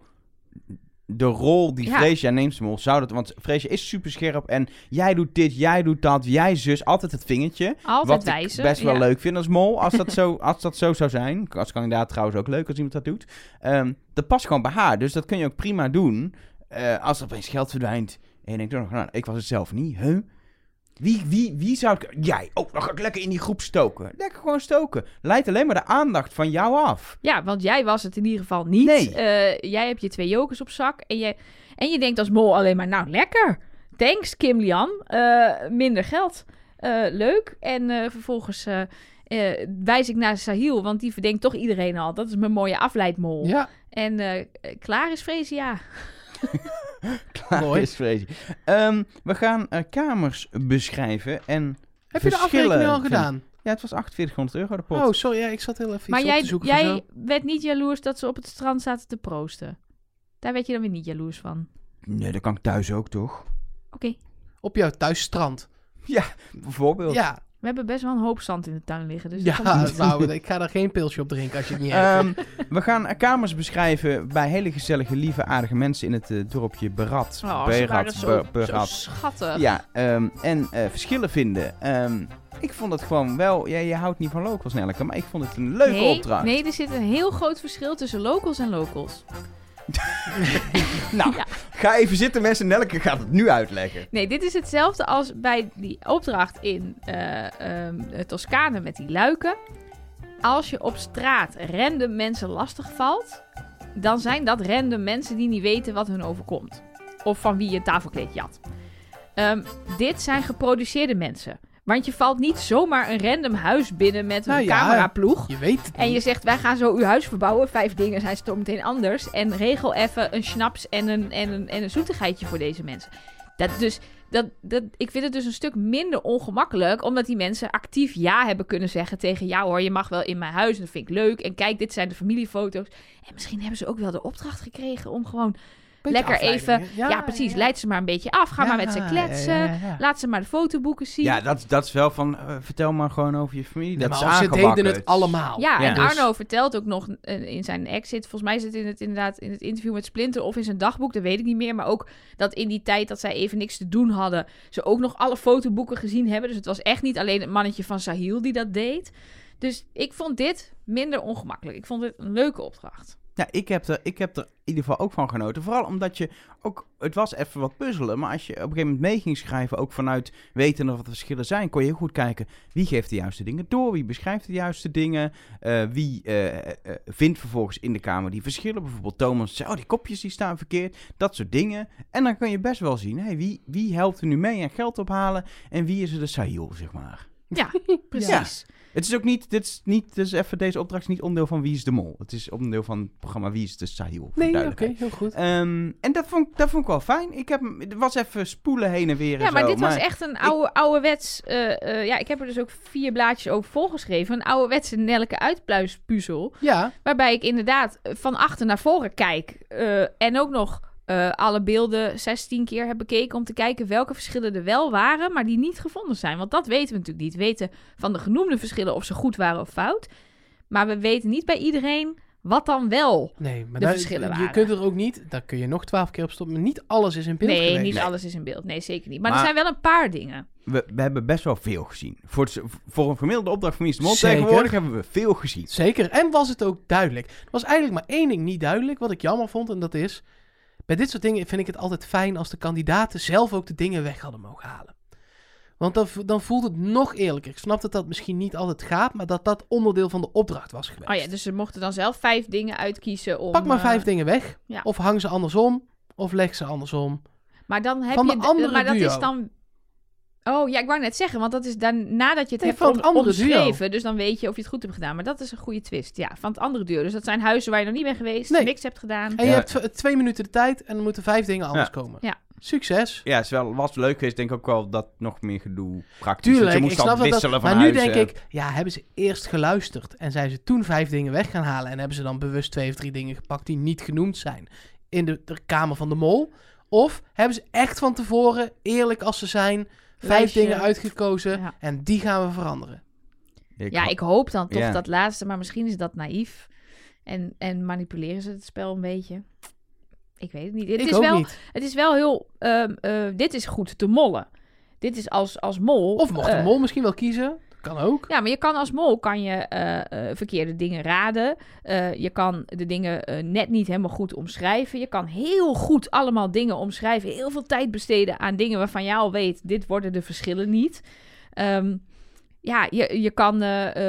de rol die Ja. Freesia neemt, Mol, zou dat... Want Freesia is super scherp en jij doet dit, jij doet dat, jij zus, altijd het vingertje. Altijd wat wijzen. ik best wel ja. leuk vind als mol, als dat, zo, als dat zo zou zijn. Als kandidaat trouwens ook leuk als iemand dat doet. Ehm, dat past gewoon bij haar, dus dat kun je ook prima doen. Eh, als er opeens geld verdwijnt en je denkt, oh, nou, ik was het zelf niet, huh? Wie, wie, wie zou ik... Jij, oh, dan ga ik lekker in die groep stoken. Lekker gewoon stoken. Leidt alleen maar de aandacht van jou af. Ja, want jij was het in ieder geval niet. Nee. Eh, jij hebt je twee jokers op zak. En je, en je denkt als mol alleen maar, nou lekker. Thanks Kim Lian. Eh, minder geld. Eh, leuk. En eh, vervolgens wijs ik naar Sahil, want die verdenkt toch iedereen al. Dat is mijn mooie afleidmol. Ja, En eh, klaar is Freesia. Klaar Mooi. is Freesia. Ehm, we gaan eh, kamers beschrijven en... heb je de afrekening al gedaan? Ja, het was 4800 euro de pot. Oh, sorry, ja, ik zat heel even iets Maar op jij, te zoeken. voor jij werd niet jaloers dat ze op het strand zaten te proosten. Daar werd je dan weer niet jaloers van. Nee, dat kan ik thuis ook, toch? Oké, Op jouw thuisstrand. Bijvoorbeeld. Ja, we hebben best wel een hoop zand in de tuin liggen. Dus ja nou, ik ga er geen pilsje op drinken als je het niet vindt. Ehm, we gaan kamers beschrijven bij hele gezellige, lieve, aardige mensen in het eh, dorpje Berat. Oh, ze Berat, waren zo, Be- zo Berat. schattig. Ja, ehm, en eh, verschillen vinden. Ehm, ik vond het gewoon wel... Ja, je houdt niet van locals, Nelke, maar ik vond het een leuke nee, opdracht. Nee, er zit een heel groot verschil tussen locals en locals. Nou, Ja. ga even zitten mensen. Nelke gaat het nu uitleggen. Nee, dit is hetzelfde als bij die opdracht in eh ehm, Toscane met die luiken. Als je op straat random mensen lastig valt, dan zijn dat random mensen die niet weten wat hun overkomt. Of van wie je tafelkleed jat. Ehm, dit zijn geproduceerde mensen. Want je valt niet zomaar een random huis binnen met een Nou ja. cameraploeg. Je weet het En je zegt, wij gaan zo uw huis verbouwen. Vijf dingen zijn zo meteen anders. En regel even een schnaps en een, en een, en een zoetigheidje voor deze mensen. Dat dus, dat, dat, ik vind het dus een stuk minder ongemakkelijk. Omdat die mensen actief ja hebben kunnen zeggen tegen... Ja hoor, je mag wel in mijn huis en dat vind ik leuk. En kijk, dit zijn de familiefoto's. En misschien hebben ze ook wel de opdracht gekregen om gewoon... Beetje lekker even... Ja, precies. Leid ze maar een beetje af. Ga Ja, maar met ze kletsen. ja, ja, ja. Laat ze maar de fotoboeken zien. Ja, dat, dat is wel van... eh, vertel maar gewoon over je familie. Dat maar is ze deden het allemaal. Ja, Ja. en Dus- Arno vertelt ook nog eh, in zijn exit, volgens mij zit het in het inderdaad in het interview met Splinter of in zijn dagboek, dat weet ik niet meer, maar ook dat in die tijd dat zij even niks te doen hadden, ze ook nog alle fotoboeken gezien hebben. Dus het was echt niet alleen het mannetje van Sahil die dat deed. Dus ik vond dit minder ongemakkelijk. Ik vond het een leuke opdracht. Ja, ik heb, er, ik heb er in ieder geval ook van genoten. Vooral omdat je ook... Het was even wat puzzelen. Maar als je op een gegeven moment mee ging schrijven... ook vanuit weten wat de verschillen zijn... kon je heel goed kijken... wie geeft de juiste dingen door? Wie beschrijft de juiste dingen? eh, wie eh, eh, vindt vervolgens in de kamer die verschillen? Bijvoorbeeld Thomas zei... oh, die kopjes die staan verkeerd. Dat soort dingen. En dan kun je best wel zien... Hey, wie, wie helpt er nu mee aan geld ophalen? En wie is er de Sahil, zeg maar. Ja, precies. Het is ook niet, dit is niet, dus even deze opdracht is niet onderdeel van Wie is de Mol. Het is onderdeel van het programma Wie is de Sahil. Nee, oké, heel goed. Ehm, en dat vond, ik- dat vond ik wel fijn. Ik heb, het was even spoelen heen en weer en Ja, maar zo, dit was echt een oude, ouderwets... eh, eh, ja, ik heb er dus ook vier blaadjes over volgeschreven. Een ouderwetse Nelke uitpluispuzzel. Ja, Waarbij ik inderdaad van achter naar voren kijk. eh, en ook nog eh, alle beelden 16 keer heb bekeken om te kijken welke verschillen er wel waren, maar die niet gevonden zijn. Want dat weten we natuurlijk niet. We weten van de genoemde verschillen of ze goed waren of fout. Maar we weten niet bij iedereen wat dan wel. nee, maar De daar- verschillen je waren. kunt er ook niet, daar kun je nog twaalf keer op stoppen, maar niet alles is in beeld Nee, geweest. niet alles is in beeld. Nee, zeker niet. Maar, Maar- er zijn wel een paar dingen. we, we hebben best wel veel gezien. Voor, het, voor een gemiddelde opdracht van Mol Zeker. tegenwoordig hebben we veel gezien. Zeker, en was het ook duidelijk. Er was eigenlijk maar één ding niet duidelijk, wat ik jammer vond, en dat is... Bij dit soort dingen vind ik het altijd fijn als de kandidaten zelf ook de dingen weg hadden mogen halen. Want dan, dan voelt het nog eerlijker. Ik snap dat dat misschien niet altijd gaat, maar dat dat onderdeel van de opdracht was geweest. Oh ja, dus ze mochten dan zelf vijf dingen uitkiezen om... Pak maar eh, vijf dingen weg, ja. of hang ze andersom, of leg ze andersom. Maar dan heb Van je... de andere maar dat duo. is dan... Oh, ja, ik wou net zeggen, want dat is dan nadat je het Nee, hebt van het andere duo. omschreven. Dus dan weet je of je het goed hebt gedaan. Maar dat is een goede twist. Ja, van het andere duo. Dus dat zijn huizen waar je nog niet bent geweest, Nee. niks hebt gedaan. En je Ja. hebt twee minuten de tijd en er moeten vijf dingen anders komen. Ja. Succes. Ja, het is wel, was leuk geweest. Ik denk ook wel dat nog meer gedoe praktisch. Tuurlijk, je ik moest snap dan dat. wisselen van maar nu denk ik, ja, hebben ze eerst geluisterd en zijn ze toen vijf dingen weg gaan halen en hebben ze dan bewust twee of drie dingen gepakt die niet genoemd zijn in de, de Kamer van de Mol? Of hebben ze echt van tevoren, eerlijk als ze zijn, vijf Lijstje. dingen uitgekozen Ja. en die gaan we veranderen? ja, ik hoop dan toch Ja. dat laatste. Maar misschien is dat naïef. En, en manipuleren ze het spel een beetje. Ik weet het niet. Het ik is ook wel, niet. Het is wel heel... ehm, eh, dit is goed te mollen. Dit is als, als mol... Of mocht de eh, mol misschien wel kiezen. Kan ook. Ja, maar je kan als mol kan je eh, eh, verkeerde dingen raden. Eh, je kan de dingen net niet helemaal goed omschrijven. Je kan heel goed allemaal dingen omschrijven. Heel veel tijd besteden aan dingen waarvan je al weet... dit worden de verschillen niet. Ehm, ja, je, je kan...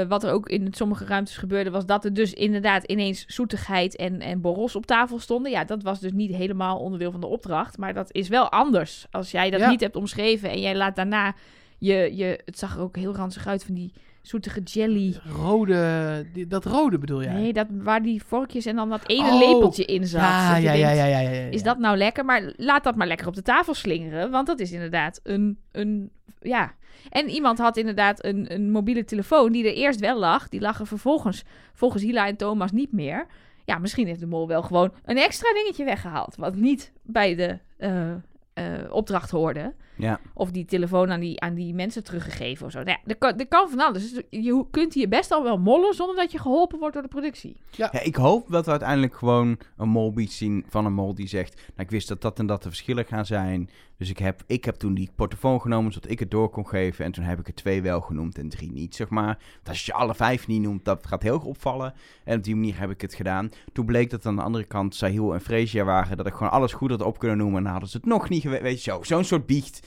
wat er ook in sommige ruimtes gebeurde... was dat er dus inderdaad ineens zoetigheid en, en borrels op tafel stonden. Ja, dat was dus niet helemaal onderdeel van de opdracht. Maar dat is wel anders. Als jij dat Ja. niet hebt omschreven... en jij laat daarna... Je, je, het zag er ook heel ranzig uit van die zoetige jelly. Rode, die- dat rode bedoel jij? Nee, dat, waar die vorkjes en dan dat ene Oh, lepeltje in zat. ja, denkt, ja, ja, ja, ja. Is dat nou lekker? Maar laat dat maar lekker op de tafel slingeren. Want dat is inderdaad een... een ja. En iemand had inderdaad een, een mobiele telefoon die er eerst wel lag. Die lag er vervolgens, volgens Hila en Thomas, niet meer. Ja, misschien heeft de mol wel gewoon een extra dingetje weggehaald. Wat niet bij de eh, eh, opdracht hoorde. Ja. Of die telefoon aan die, aan die mensen teruggegeven of zo. Nou ja, er, kan, er kan van alles. Dus je kunt hier best al wel mollen zonder dat je geholpen wordt door de productie. Ja, ik hoop dat we uiteindelijk gewoon een molbeat zien van een mol die zegt... Nou, ik wist dat dat en dat de verschillen gaan zijn. Dus ik heb, ik heb toen die portofoon genomen zodat ik het door kon geven. En toen heb ik er twee wel genoemd en drie niet, zeg maar. Want als je alle vijf niet noemt, dat gaat heel erg opvallen. En op die manier heb ik het gedaan. Toen bleek dat aan de andere kant Sahil en Freesia waren... dat ik gewoon alles goed had op kunnen noemen. En dan hadden ze het nog niet geweten. Weet je zo, zo'n soort biecht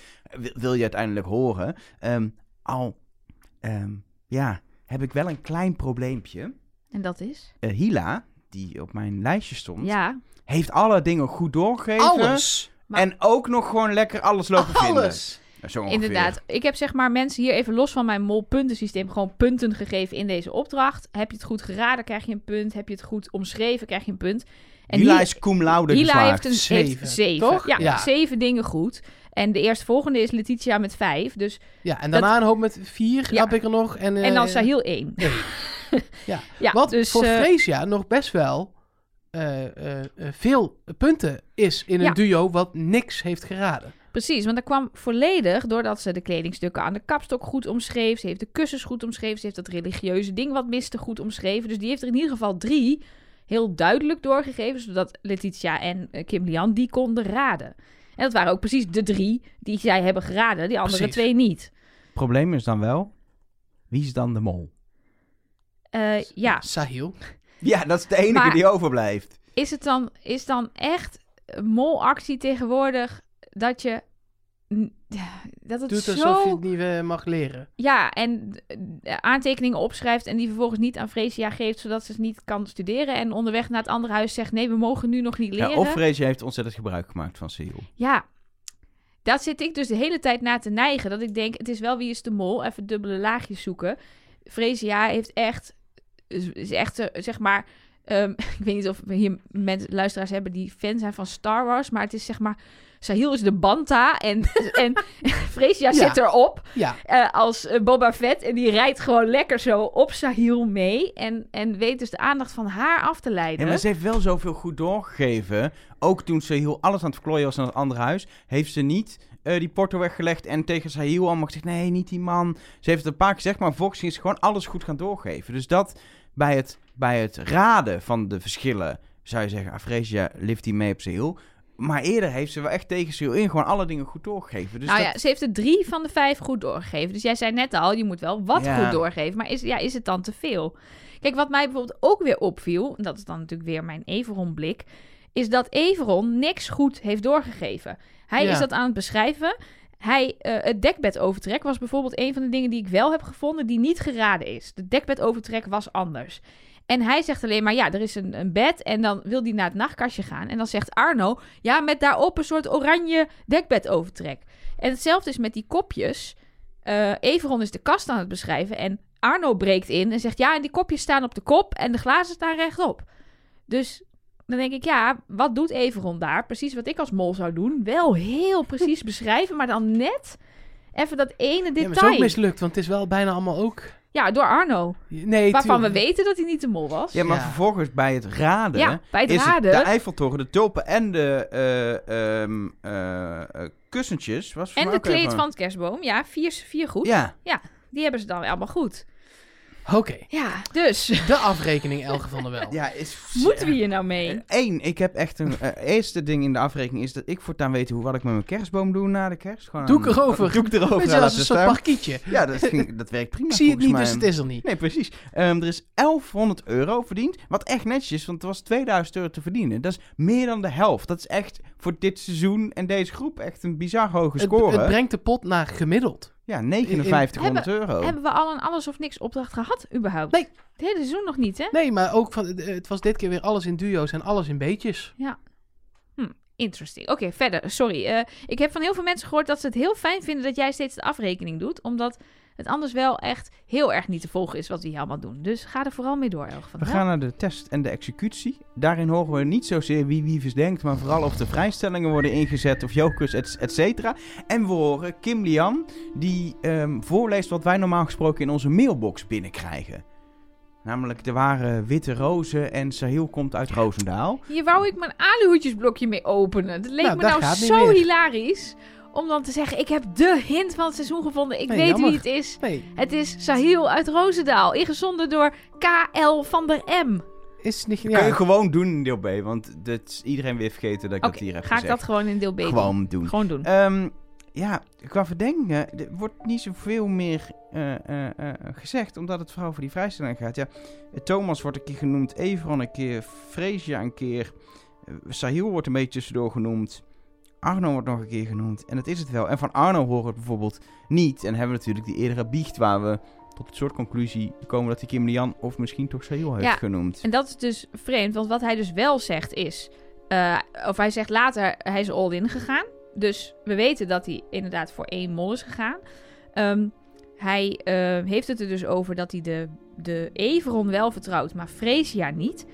wil, je uiteindelijk horen. Ehm, al, ehm, ja, heb ik wel een klein probleempje. En dat is? Eh, Hila, die op mijn lijstje stond, Ja. heeft alle dingen goed doorgegeven. Alles. Maar- En ook nog gewoon lekker alles lopen vinden. Alles. Zo ongeveer. Inderdaad. Ik heb zeg maar mensen hier even los van mijn mol-puntensysteem gewoon punten gegeven in deze opdracht. Heb je het goed geraden, krijg je een punt. Heb je het goed omschreven, krijg je een punt. En Hila hier- is cum laude Hila geslaagd. heeft een Zeven, heeft zeven. toch? Ja, Ja. zeven dingen goed. En de eerstvolgende is Letitia met vijf. Dus, Ja, en daarna een hoop met vier Ja. heb ik er nog. En, en dan eh, Sahil één. nee. Ja. ja Wat dus, voor eh, Freesia nog best wel eh, veel punten is in een duo wat niks heeft geraden. Precies, want dat kwam volledig doordat ze de kledingstukken aan de kapstok goed omschreef. Ze heeft de kussens goed omschreven. Ze heeft dat religieuze ding wat miste goed omschreven. Dus die heeft er in ieder geval drie heel duidelijk doorgegeven. Zodat Letitia en Kim Lian die konden raden. En dat waren ook precies de drie die zij hebben geraden. Die andere Precies. twee niet. Probleem is dan wel, wie is dan de mol? Eh, ja, Sahil. Ja, dat is de enige Maar- die overblijft. is het dan, is dan echt een molactie tegenwoordig dat je... Dat het Doet zo... alsof je het niet eh, mag leren. Ja, en eh, aantekeningen opschrijft en die vervolgens niet aan Freesia geeft, zodat ze het niet kan studeren. En onderweg naar het andere huis zegt, nee, we mogen nu nog niet leren. Ja, of Freesia heeft ontzettend gebruik gemaakt van Sahil. Ja, dat zit ik dus de hele tijd na te neigen. Dat ik denk, het is wel wie is de mol. Even dubbele laagjes zoeken. Freesia heeft echt, is echt eh, zeg maar... ehm, ik weet niet of we hier mensen, luisteraars hebben die fan zijn van Star Wars. Maar het is zeg maar... Sahil is de Banta en, en Freesia Ja. zit erop Ja, eh, als eh, Boba Fett. En die rijdt gewoon lekker zo op Sahil mee. En, en weet dus de aandacht van haar af te Ja, leiden. maar ze heeft wel zoveel goed doorgegeven. Ook toen Sahil alles aan het verklooien was in het andere huis, heeft ze niet eh, die porto weggelegd en tegen Sahil allemaal gezegd, nee, niet die man. Ze heeft het een paar keer gezegd, maar vervolgens is ze gewoon alles goed gaan doorgeven. Dus dat bij het, bij het raden van de verschillen, zou je zeggen, Afresia lift die mee op Sahil. Maar eerder heeft ze wel echt tegen Sahil in gewoon alle dingen goed doorgegeven. Dus nou dat- ja, ze heeft er drie van de vijf goed doorgegeven. Dus jij zei net al, je moet wel wat Ja. goed doorgeven. Maar is, ja, is het dan te veel? Kijk, wat mij bijvoorbeeld ook weer opviel... en dat is dan natuurlijk weer mijn Everon-blik... is dat Everon niks goed heeft doorgegeven. Hij Ja. is dat aan het beschrijven. Hij, eh, het dekbedovertrek was bijvoorbeeld een van de dingen die ik wel heb gevonden... die niet geraden is. De dekbedovertrek was anders. En hij zegt alleen maar, ja, er is een, een bed en dan wil hij naar het nachtkastje gaan. En dan zegt Arno, ja, met daarop een soort oranje dekbedovertrek. En hetzelfde is met die kopjes. Eh Everon is de kast aan het beschrijven en Arno breekt in en zegt, ja, en die kopjes staan op de kop en de glazen staan rechtop. Dus dan denk ik, ja, wat doet Everon daar? Precies wat ik als mol zou doen. Wel heel precies beschrijven, maar dan net even dat ene ja maar het is ook detail. mislukt, want het is wel bijna allemaal ook... Ja, door Arno. Nee, Waarvan we weten dat hij niet de mol was. ja, maar Ja. vervolgens bij het raden... Ja, bij het is het raden. de Eiffeltoren, de tulpen en de eh, ehm, eh, eh, kussentjes. Was voor En de kleed even- van het kerstboom. Ja, vier, vier goed. Ja, Die hebben ze dan allemaal goed. Oké, Ja, dus. de afrekening Elge van der Wel. Ja, is... Moeten we hier nou mee? Eén, ik heb echt een... eh, eerste ding in de afrekening is dat ik voortaan weet hoe wat ik met mijn kerstboom doe na de kerst. Gewoon Doe ik een- erover. Doe ik erover Weet je, als een soort parkietje. Ja, dat, ging, dat werkt prima Ik zie het niet, dus het is er niet. Nee, precies. Ehm, er is 1100 euro verdiend. Wat echt netjes is, want er was 2000 euro te verdienen. Dat is meer dan de helft. Dat is echt voor dit seizoen en deze groep echt een bizar hoge Het, score. het brengt de pot naar gemiddeld. Ja, 5900 euro. Hebben we al een alles of niks opdracht gehad, überhaupt? Nee. Het hele seizoen nog niet, hè? Nee, maar ook van, eh, het was dit keer weer alles in duo's en alles in beetjes. Interesting. Oké, verder. Sorry. Eh, ik heb van heel veel mensen gehoord dat ze het heel fijn vinden dat jij steeds de afrekening doet. Omdat het anders wel echt heel erg niet te volgen is wat we hier allemaal doen. Dus ga er vooral mee door, van We gaan naar de test en de executie. Daarin horen we niet zozeer wie wie denkt, maar vooral of de vrijstellingen worden ingezet of jokers, et, et cetera. En we horen Kim Lian, die ehm, voorleest wat wij normaal gesproken in onze mailbox binnenkrijgen. Namelijk, er waren witte rozen en Sahil komt uit Roosendaal. Hier wou ik mijn aluhoedjesblokje mee openen. Dat leek Nou, me dat nou zo hilarisch. Om dan te zeggen, ik heb de hint van het seizoen gevonden. Ik Nee, weet jammer. wie het is. Nee, Het is Sahil uit Roosendaal. Ingezonden door KL van der M. Is niet... Dat kun je Ja, gewoon doen in deel B, want dat is iedereen weer vergeten dat ik Oké, dat hier heb ga ik dat gewoon in deel B doen? gewoon doen. Gewoon doen. Ehm, ja, qua verdenken er wordt niet zoveel meer eh, eh, eh, gezegd, omdat het vooral voor die vrijstelling gaat. Ja, Thomas wordt een keer genoemd, Everon een keer, Freesia een keer, Sahil wordt een beetje tussendoor genoemd, Arno wordt nog een keer genoemd, en dat is het wel. En van Arno horen we het bijvoorbeeld niet, en hebben we natuurlijk die eerdere biecht waar we tot het soort conclusie komen dat hij Kim Lian of misschien toch Sahil heeft Ja, genoemd. En dat is dus vreemd, want wat hij dus wel zegt is... eh, of hij zegt later, hij is all-in gegaan. Dus we weten dat hij inderdaad voor één mol is gegaan. Ehm, hij eh, heeft het er dus over dat hij de, de Everon wel vertrouwt, maar Freesia niet.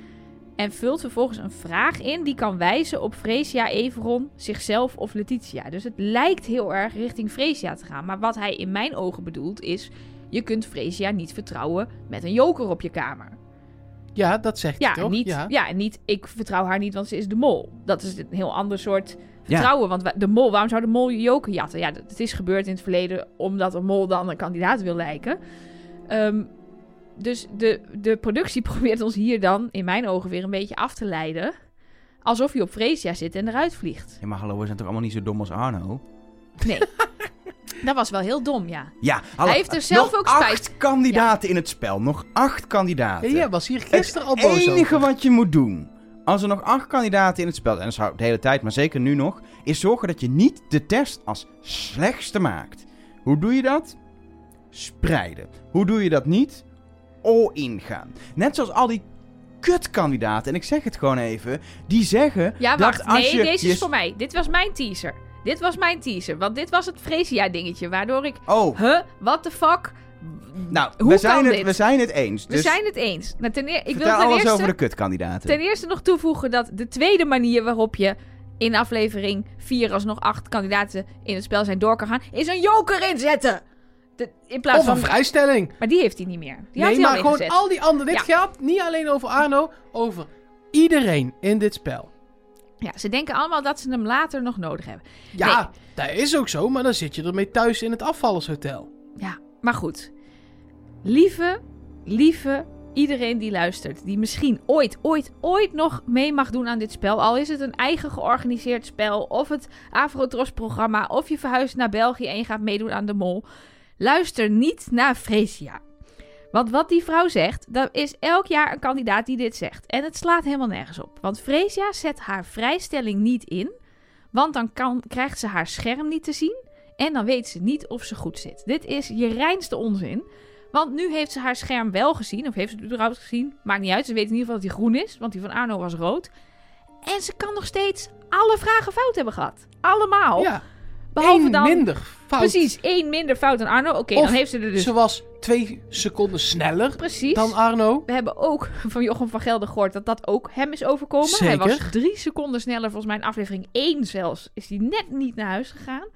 En vult vervolgens een vraag in die kan wijzen op Freesia, Everon, zichzelf of Letitia. Dus het lijkt heel erg richting Freesia te gaan. Maar wat hij in mijn ogen bedoelt is... je kunt Freesia niet vertrouwen met een joker op je kamer. ja, dat zegt Ja, hij toch? niet, ja. en niet ik vertrouw haar niet, want ze is de mol. Dat is een heel ander soort vertrouwen. Want wa- de mol, waarom zou de mol joker jatten? Ja, het is gebeurd in het verleden omdat een mol dan een kandidaat wil lijken. Ehm, dus de, de productie probeert ons hier dan, in mijn ogen, weer een beetje af te leiden. Alsof je op Freesia zit en eruit vliegt. Ja, maar hallo, we zijn toch allemaal niet zo dom als Arno? Nee. dat was wel heel dom, ja. Ja, hallo, heeft er zelf nog ook spijt- acht kandidaten in het spel. Nog acht kandidaten. Ja, jij was hier gisteren al Het boos enige over. wat je moet doen, als er nog acht kandidaten in het spel, en dat zou de hele tijd, maar zeker nu nog, is zorgen dat je niet de test als slechtste maakt. Hoe doe je dat? Spreiden. Hoe doe je dat niet? All in gaan. Net zoals al die kutkandidaten, en ik zeg het gewoon even, die zeggen Ja, dat wacht. als Nee, je... deze je- is voor mij. Dit was mijn teaser. Dit was mijn teaser. Want dit was het Freesia-dingetje, waardoor ik... Oh, Huh? What the fuck? nou, Hoe we zijn, het, dit? we zijn het eens. We Dus zijn het eens. Nou, ten eer- ik wil ten alles eerste, over de kutkandidaten. ten eerste nog toevoegen dat de tweede manier waarop je in aflevering 4 alsnog acht kandidaten in het spel zijn door kan gaan, is een joker inzetten. De, in plaats Of van... een vrijstelling. Maar die heeft hij niet meer. Die nee, hij maar al gewoon al die anderen. Dit Ja. gaat niet alleen over Arno, over iedereen in dit spel. Ja, ze denken allemaal dat ze hem later nog nodig hebben. Ja, dat is ook zo, maar dan zit je ermee thuis in het afvallershotel. Ja, maar goed. Lieve, lieve iedereen die luistert, die misschien ooit, ooit, ooit nog mee mag doen aan dit spel. Al is het een eigen georganiseerd spel, of het Afrotros-programma, of je verhuist naar België en je gaat meedoen aan de mol. Luister niet naar Freesia. Want wat die vrouw zegt, dat is elk jaar een kandidaat die dit zegt. En het slaat helemaal nergens op. Want Freesia zet haar vrijstelling niet in, want dan kan, krijgt ze haar scherm niet te zien. En dan weet ze niet of ze goed zit. Dit is je reinste onzin. Want nu heeft ze haar scherm wel gezien. Of heeft ze het überhaupt gezien. Maakt niet uit. Ze weet in ieder geval dat hij groen is. Want die van Arno was rood. En ze kan nog steeds alle vragen fout hebben gehad. Allemaal. ja, Behalve dan... minder fout. Precies, één minder fout dan Arno. Oké, dan heeft ze er dus... Ze was twee seconden sneller Precies. dan Arno. We hebben ook van Jochem van Gelder gehoord dat dat ook hem is overkomen. Hij Zeker. was drie seconden sneller, volgens mij in aflevering 1 zelfs, is hij net niet naar huis gegaan.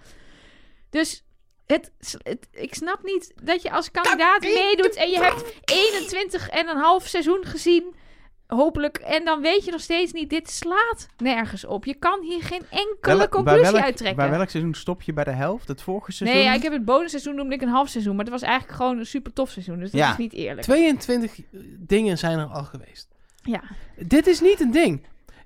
Dus het, het- ik snap niet dat je als kandidaat meedoet en je hebt 21 en een half seizoen gezien hopelijk. En dan weet je nog steeds niet, dit slaat nergens op. Je kan hier geen enkele Welk- bij conclusie welk- uittrekken. Bij welk seizoen stop je bij de helft? Het vorige seizoen? Nee, ja, ik heb het bonusseizoen noemde ik een half seizoen. Maar het was eigenlijk gewoon een super tof seizoen. Dus dat Ja. is niet eerlijk. 22 dingen zijn er al geweest. Ja. Dit is niet een ding.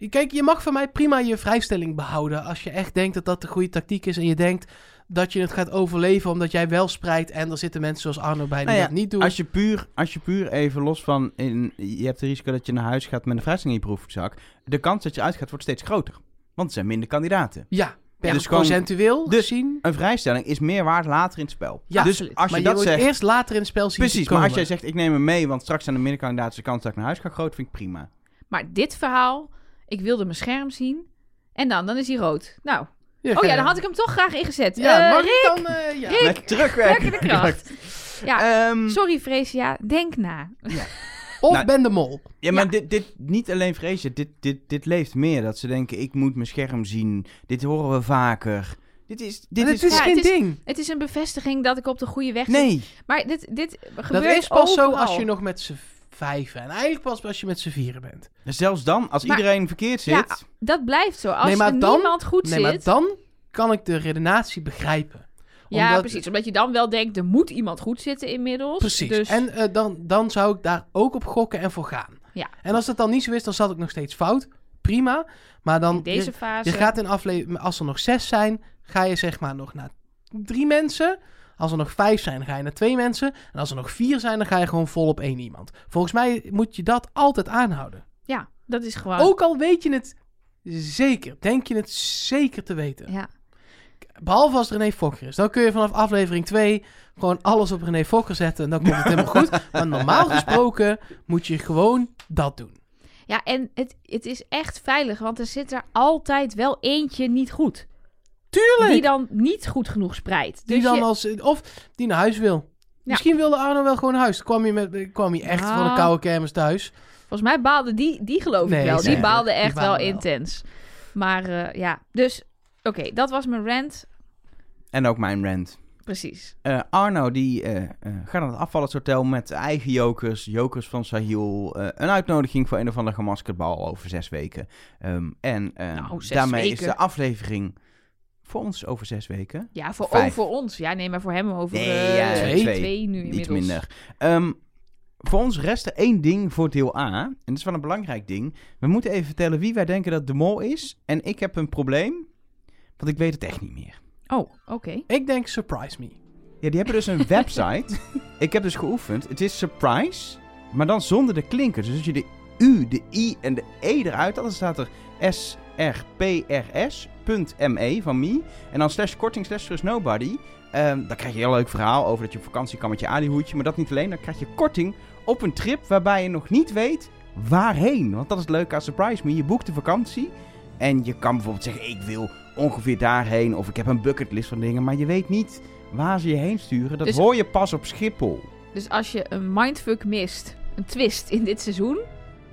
Kijk, je mag van mij prima je vrijstelling behouden. Als je echt denkt dat dat de goede tactiek is. En je denkt dat je het gaat overleven omdat jij wel spreidt. En er zitten mensen zoals Arno bij die Nou ja, dat niet doen. Als je, puur, als je puur even los van... In, je hebt het risico dat je naar huis gaat met een vrijstelling in je proefzak. De kans dat je uitgaat wordt steeds groter. Want er zijn minder kandidaten. Ja, per dus gewoon- procentueel dus- gezien. Een vrijstelling is meer waard later in het spel. Ja, dus absoluut. als maar je je dat wordt zegt... eerst later in het spel zien Precies, maar als jij zegt ik neem hem mee, want straks zijn er minder kandidaten, dus de kans dat ik naar huis ga groot, vind ik prima. Maar dit verhaal, ik wilde mijn scherm zien. En dan, dan is hij rood. Nou, Ja, oh ja, dan had ik hem toch graag ingezet. Ja, mag Rick, ik dan... eh, ja. Rick, Met terugwerkende werkende kracht. Ja, Ehm, sorry Freesia, denk na. Of Nou, ben de mol. ja, maar Ja. Dit, dit, niet alleen vrees je, dit, dit, dit leeft meer. Dat ze denken, ik moet mijn scherm zien. Dit horen we vaker. Dit is, dit is, het is Ja, geen het is- ding. Het is een bevestiging dat ik op de goede weg zit. Nee, Maar dit, dit Dat gebeurt is pas zo als je nog met z'n vijven. En eigenlijk pas als je met z'n vieren bent. zelfs dan, als Maar- iedereen verkeerd zit. Ja, Dat blijft zo. Als Nee, maar er dan- niemand goed Nee, zit... maar dan kan ik de redenatie begrijpen. ja, omdat- precies. Omdat je dan wel denkt, er moet iemand goed zitten inmiddels. Precies. Dus, En eh, dan, dan zou ik daar ook op gokken en voor gaan. Ja. En als dat dan niet zo is, dan zat ik nog steeds fout. Prima. Maar dan, in deze je, fase... je gaat in aflevering, als er nog zes zijn, ga je zeg maar nog naar drie mensen. Als er nog vijf zijn, dan ga je naar twee mensen. En als er nog vier zijn, dan ga je gewoon vol op één iemand. Volgens mij moet je dat altijd aanhouden. Ja, dat is gewoon... Ook al weet je het zeker, denk je het zeker te weten. Ja. Behalve als René Fokker is. Dan kun je vanaf aflevering 2 gewoon alles op René Fokker zetten en dan komt het helemaal goed. Maar normaal gesproken moet je gewoon dat doen. Ja, en het, het is echt veilig, want er zit er altijd wel eentje niet goed. Tuurlijk! Die dan niet goed genoeg spreidt. Die Dus dan je- als, of die naar huis wil. Misschien wilde Arno wel gewoon naar huis. Dan kwam hij, met, kwam hij echt Ja. van een koude kermis thuis. Volgens mij baalde die, die geloof Nee, ik wel. Die baalde Die echt baalde wel wel. intens. Maar eh, ja, dus oké, dat was mijn rant. En ook mijn rant. Precies. Eh, Arno die eh, eh, gaat naar het afvallershotel met eigen jokers, jokers van Sahil. eh, een uitnodiging voor een of ander gemaskerd bal over zes weken. Ehm, en eh, Nou, zes daarmee is de aflevering voor ons over zes weken. Ja, voor, oh, voor ons. Ja, nee, maar voor hem over Nee, eh, ja, twee. twee. nu Iets inmiddels. minder. Ehm, voor ons rest er één ding voor deel A. En dat is wel een belangrijk ding. We moeten even vertellen wie wij denken dat de mol is. En ik heb een probleem, want ik weet het echt niet meer. Oh, oké. Ik denk surprise me. Ja, die hebben dus een website. ik heb dus geoefend. Het is surprise, maar dan zonder de klinkers. Dus als je de U, de I en de E eruit haalt, dan staat er srprs.me van me. En dan slash korting slash trust nobody. Ehm, dan krijg je een heel leuk verhaal over dat je op vakantie kan met je alihoedje. Maar dat niet alleen, dan krijg je korting op een trip waarbij je nog niet weet waarheen. Want dat is het leuke aan Surprise Me. Je boekt de vakantie en je kan bijvoorbeeld zeggen, ik wil ongeveer daarheen. Of ik heb een bucketlist van dingen, maar je weet niet waar ze je heen sturen. Dat Dus- hoor je pas op Schiphol. Dus als je een mindfuck mist, een twist in dit seizoen,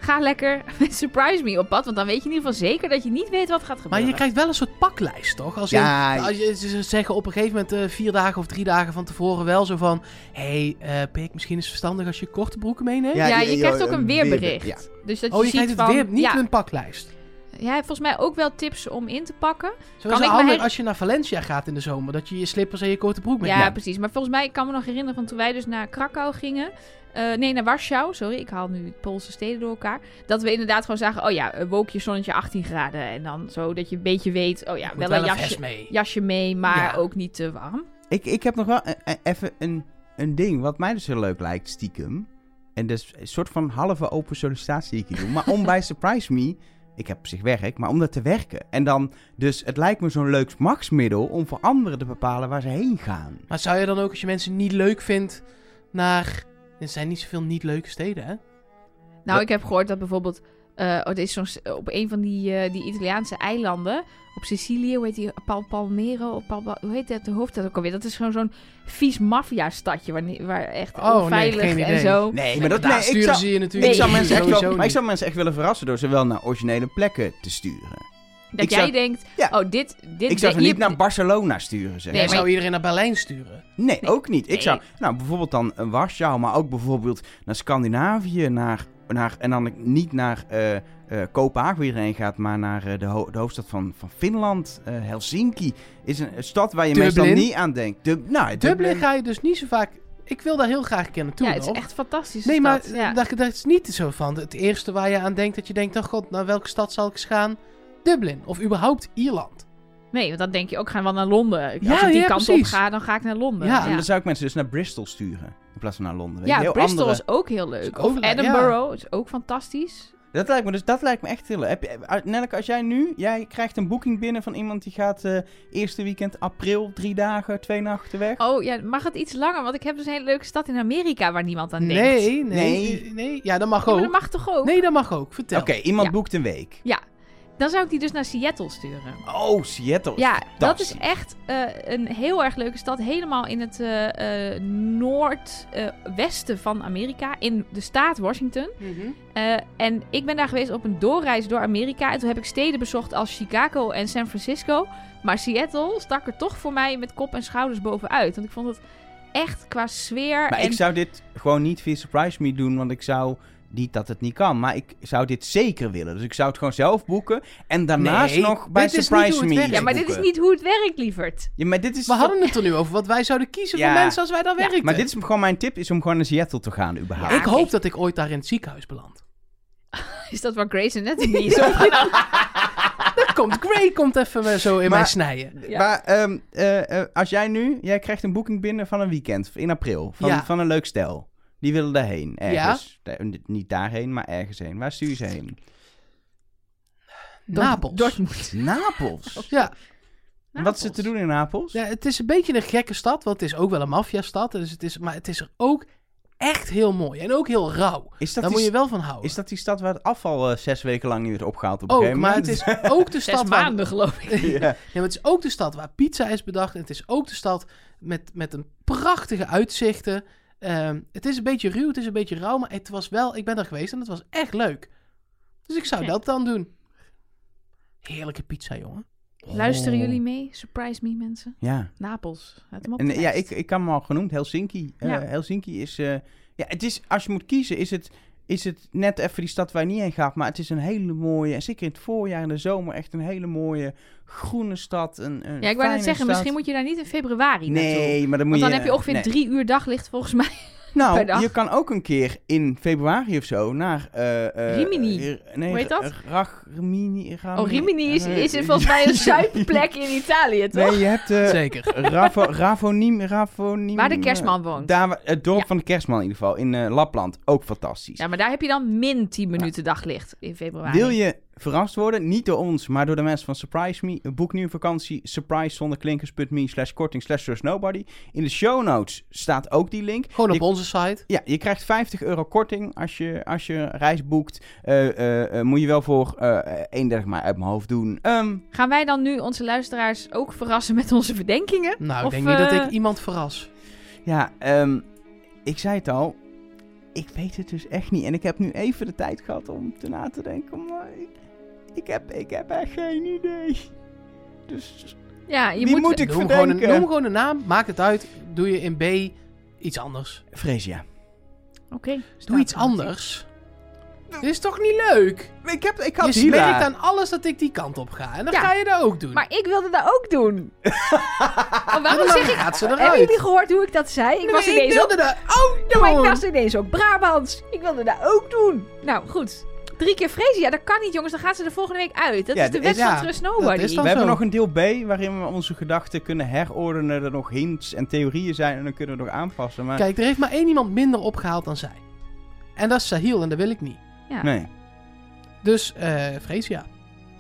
ga lekker met Surprise Me op pad. Want dan weet je in ieder geval zeker dat je niet weet wat gaat Maar gebeuren. je krijgt wel een soort paklijst, toch? Als, Ja, je, als je ze zeggen op een gegeven moment eh, vier dagen of drie dagen van tevoren wel zo van... Hé, hey, eh Pik, misschien is het verstandig als je korte broeken meeneemt? Ja, je, je- krijgt je- ook een weerbericht. weerbe- Dus dat oh, je ziet krijgt het van, weer, niet ja, een paklijst. Jij hebt volgens mij ook wel tips om in te pakken. Zo Kan is het ik handig als je naar Valencia gaat in de zomer. Dat je je slippers en je korte broek Ja, meeneemt. precies. Maar volgens mij, ik kan me nog herinneren van toen wij dus naar Krakau gingen. Eh, nee, naar Warschau. Sorry, ik haal nu Poolse steden door elkaar. Dat we inderdaad gewoon zagen, oh ja, wolkje, zonnetje 18 graden. En dan zo dat je een beetje weet, oh ja, wel, wel een jasje, mee. jasje mee, maar Ja. ook niet te warm. Ik, ik heb nog wel e- e- even een, een ding wat mij dus heel leuk lijkt, stiekem. En dat is een soort van halve open sollicitatie die ik hier doe. Maar om bij Surprise Me, ik heb op zich werk, maar om dat te werken. En dan, dus het lijkt me zo'n leuk machtsmiddel om voor anderen te bepalen waar ze heen gaan. Maar zou je dan ook, als je mensen niet leuk vindt, naar... Er zijn niet zoveel niet leuke steden, hè? Nou, Ja. ik heb gehoord dat bijvoorbeeld... eh, oh, er is zo'n, op een van die, eh, die Italiaanse eilanden, op Sicilië, hoe heet die, Pal Palmero, Pal, hoe heet dat, de hoofdstad ook alweer? Dat is gewoon zo'n vies maffia-stadje, waar, waar echt Oh, nee, onveilig geen en idee. zo. Nee, maar dat daar nee, ik sturen zou, ze je natuurlijk ik zou Nee, mensen echt wel, maar ik zou mensen echt willen verrassen door ze wel naar originele plekken te sturen. Dat Ik jij zou- denkt, Ja. oh, dit... dit Ik zou ze niet naar Barcelona sturen, zeg. Nee, maar- zou iedereen naar Berlijn sturen. Nee, ook niet. Ik Nee. zou, nou, bijvoorbeeld dan een Warschau, maar ook bijvoorbeeld naar Scandinavië, naar naar, en dan niet naar eh, eh, Kopenhagen waar iedereen gaat, maar naar eh, de, ho- de hoofdstad van, van Finland. Eh, Helsinki is een, een stad waar je Dublin. meestal niet aan denkt. Dub, nou, Dublin ga je dus niet zo vaak... Ik wil daar heel graag een keer naartoe ja, het is nog. echt fantastisch. Nee, maar ja. dat, dat is niet zo van. Het eerste waar je aan denkt, dat je denkt... Oh god, naar welke stad zal ik eens gaan? Dublin. Of überhaupt Ierland. Nee, want dan denk je ook, gaan we naar Londen. Als Ja, ik die ja, kant precies. op ga, dan ga ik naar Londen. Ja, Ja, En dan zou ik mensen dus naar Bristol sturen. In plaats van naar Londen. Ja, heel Bristol andere- is ook heel leuk. Ook Of leuk, Edinburgh is ook fantastisch. Dat lijkt me, dus dat lijkt me echt heel leuk. Heb je- uh, Nelleke, als jij nu, jij krijgt een boeking binnen van iemand die gaat eh eerste weekend april, drie dagen, twee nachten weg. Oh ja, mag het iets langer? Want ik heb dus een hele leuke stad in Amerika waar niemand aan denkt. Nee, nee, Nee. nee. Ja, dat mag Ja, maar ook. dat mag toch ook? Nee, dat mag ook. Vertel. Oké, iemand Ja. boekt een week. Dan zou ik die dus naar Seattle sturen. Oh, Seattle. Ja, dat is echt eh, een heel erg leuke stad. Helemaal in het eh, eh, noordwesten van Amerika. In de staat Washington. Mhm. Eh, en ik ben daar geweest op een doorreis door Amerika. En toen heb ik steden bezocht als Chicago en San Francisco. Maar Seattle stak er toch voor mij met kop en schouders bovenuit. Want ik vond het echt qua sfeer. Maar en... ik zou dit gewoon niet via Surprise Me doen, want ik zou... Niet dat het niet kan, maar ik zou dit zeker willen. Dus ik zou het gewoon zelf boeken. En daarnaast Nee, nog bij Surprise Me. Ja, maar dit is niet hoe het werkt, lieverd. Ja, maar dit is... We hadden het er nu over wat wij zouden kiezen Ja. voor mensen als wij daar Ja, werkten. Maar dit is gewoon mijn tip, is om gewoon naar Seattle te gaan überhaupt. Ja, ik hoop dat ik ooit daar in het ziekenhuis beland. Is dat waar Grace Anatomy is opgenomen? Dan komt Gray komt even eh, zo in Maar- mij snijden. Ja. Maar ehm, eh, eh, als jij nu, jij krijgt een boeking binnen van een weekend in april. Van, Ja. van een leuk stel. Die willen daarheen, ergens. Da- niet daarheen, maar ergens heen. Waar stuur je ze heen? Napels. Dortmund. Napels. Ja. Wat is er te doen in Napels? ja, het is een beetje een gekke stad, want het is ook wel een maffiastad. Dus het is, maar het is er ook echt heel mooi en ook heel rauw. Is dat, Daar die, moet je wel van houden. is dat die stad waar het afval eh, zes weken lang niet werd opgehaald op een ook, gegeven maar het moment? is ook de Zes stad waar... maanden, geloof ik. ja. Ja, maar het is ook de stad waar pizza is bedacht. En het is ook de stad met, met een prachtige uitzichten. Ehm, het is een beetje ruw, het is een beetje rauw, maar het was wel... Ik ben er geweest en het was echt leuk. Dus ik zou dat dan doen. Heerlijke pizza, jongen. Luisteren Oh. jullie mee? Surprise me, mensen. Ja. Napels. Hem op En, ja, ik, ik kan hem al genoemd, Helsinki. Eh, Ja. Helsinki is, eh, ja, het is, als je moet kiezen, is het, is het net even die stad waar je niet heen gaat. Maar het is een hele mooie, en zeker in het voorjaar en de zomer, echt een hele mooie groene stad. Een, een Ja, ik wou net zeggen, stad. misschien moet je daar niet in februari naartoe. Nee, maar dan moet Want dan je... heb je ongeveer nee. drie uur daglicht volgens mij. Nou, per dag. je kan ook een keer in februari of zo naar... eh, eh, Rimini. nee, Hoe heet dat? Rimini, Oh, Rimini is, eh, is volgens mij een zuidplek in Italië, toch? Nee, je hebt... eh Zeker. Ravo, Ravonim, Ravonim... Waar de kerstman woont. Daar, het dorp Ja. van de kerstman in ieder geval, in eh, Lapland. Ook fantastisch. Ja, maar daar heb je dan min 10 minuten daglicht in februari. Wil je verrast worden? Niet door ons, maar door de mensen van Surprise Me. Boek nu een vakantie. Surprise zonder klinkers.me slash korting slash nobody. In de show notes staat ook die link. Gewoon op Je- onze site. Ja, je krijgt 50 euro korting als je, als je reis boekt. Eh, eh, eh, moet je wel voor eh 31 mei uit mijn hoofd doen. Ehm, Gaan wij dan nu onze luisteraars ook verrassen met onze verdenkingen? Nou, ik denk niet dat ik iemand verras. ja, ehm, ik zei het al. Ik weet het dus echt niet. En ik heb nu even de tijd gehad om te na te denken. Maar ik, ik, heb, ik heb echt geen idee. Dus Ja, je wie moet... moet, ik Noem gewoon, een, verdenken? noem gewoon een naam, maak het uit. Doe je in B iets anders. Freesia. Oké. Doe iets anders. Dit is toch niet leuk? Ik, heb, ik Je had Hila. merkt aan alles dat ik die kant op ga. En dan Ja. ga je dat ook doen. Maar ik wilde dat ook doen. oh, En waarom zeg ik... gaat ze Hebben jullie gehoord hoe ik dat zei? Ik Nee, was ik ineens ook... wilde dat ook Ja, maar ik doen. was ineens ook Brabants. Ik wilde dat ook doen. Nou, goed. Drie keer vrezen, ja, dat kan niet, jongens. Dan gaat ze de volgende week uit. Dat Ja, is de wet is- van ja, Trust Nobody. We hebben zo. nog een deel B waarin we onze gedachten kunnen herordenen. Er nog hints en theorieën zijn en dan kunnen we nog aanpassen. Maar Kijk, er heeft maar één iemand minder opgehaald dan zij. En dat is Sahil en dat wil ik niet. Ja. nee. Dus, eh Freesia.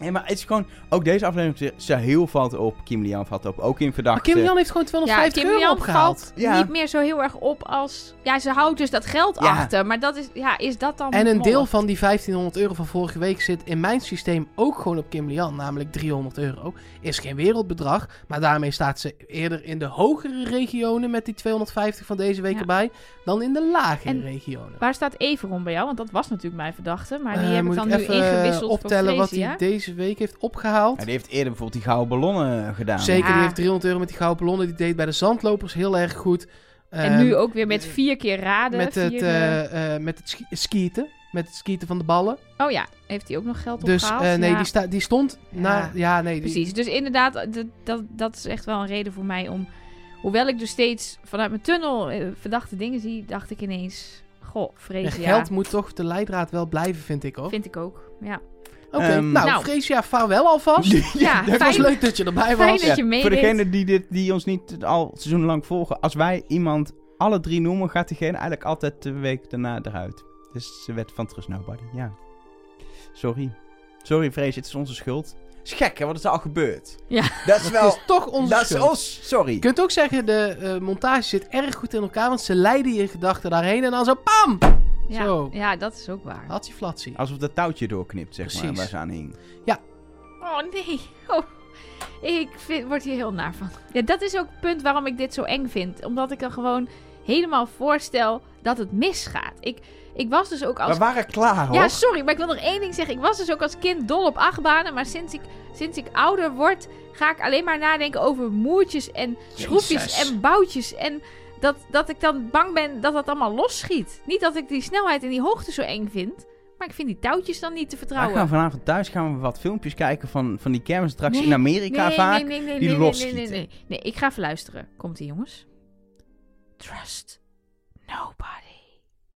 Nee, maar het is gewoon... Ook deze aflevering, Sahil valt op, Kim Lian valt op. Ook in Maar verdachte... Kim Jan heeft gewoon Ja, 250 Kim euro opgehaald. valt Ja. niet meer zo heel erg op als... Ja, ze houdt dus dat geld Ja. achter. Maar dat is, ja, is dat dan... En een deel van die 1500 euro van vorige week zit in mijn systeem ook gewoon op Kim Lian, namelijk 300 euro. Is geen wereldbedrag, maar daarmee staat ze eerder in de hogere regionen met die 250 van deze week Ja. erbij, dan in de lagere En regionen. Waar staat Everon bij jou? Want dat was natuurlijk mijn verdachte. Maar die Eh, heb ik dan ik nu ingewisseld optellen wat voor hij Freesia. Deze week heeft opgehaald. Ja, die heeft eerder bijvoorbeeld die gouden ballonnen gedaan. Zeker, Ja. die heeft 300 euro met die gouden ballonnen. Die deed bij de zandlopers heel erg goed. En Ehm, nu ook weer met vier keer raden. met, het, eh, eh, eh, met het ski- skieten. met het skieten van de ballen. Oh ja, heeft hij ook nog geld Dus opgehaald? eh, nee, Ja, die, sta, die stond na... Ja, nee. Die, Precies, dus inderdaad, dat, dat, dat is echt wel een reden voor mij om... Hoewel ik dus steeds vanuit mijn tunnel eh, verdachte dingen zie, dacht ik ineens... Goh, Ja, Freesia. geld moet toch de leidraad wel blijven, vind ik, hoor. Vind ik ook, ja. Oké, Ehm, nou, Nou. Freesia, vaarwel alvast. Ja, Het was fijn, leuk dat je erbij fijn was. dat je voor meedeed. degenen die, dit, die ons niet al seizoenlang volgen, als wij iemand alle drie noemen, gaat diegene eigenlijk altijd de week daarna eruit. Dus ze werd van Trust Nobody, ja. Sorry. Sorry, Vrees, het is onze schuld. is gek, hè, wat is er al gebeurd? Ja. Dat is Het wel... is toch onze dat is schuld. ons, sorry. Je kunt ook zeggen, de eh, montage zit erg goed in elkaar, want ze leiden je gedachten daarheen en dan zo PAM! Ja, Zo. ja, dat is ook waar. Hatsie flatsie. Alsof dat touwtje doorknipt, zeg maar, Precies. waar ze aan hing. Oh nee. Oh. Ik vind, word hier heel naar van. Ja, dat is ook het punt waarom ik dit zo eng vind. Omdat ik er gewoon helemaal voorstel dat het misgaat. Ik, ik was dus ook als... We waren klaar, hoor. Ja, sorry, maar ik wil nog één ding zeggen. Ik was dus ook als kind dol op achtbanen. Maar sinds ik, sinds ik ouder word, ga ik alleen maar nadenken over moertjes en schroefjes Jezus. en boutjes. En dat, dat ik dan bang ben dat dat allemaal losschiet. Niet dat ik die snelheid en die hoogte zo eng vind. Maar ik vind die touwtjes dan niet te vertrouwen. gaan vanavond thuis gaan we wat filmpjes kijken van, van die kermisattracties Nee, in Amerika nee, vaak. Nee, nee, nee, die nee, nee, losschieten. nee, nee, nee. Nee, ik ga even luisteren. Komt ie, jongens. Trust nobody.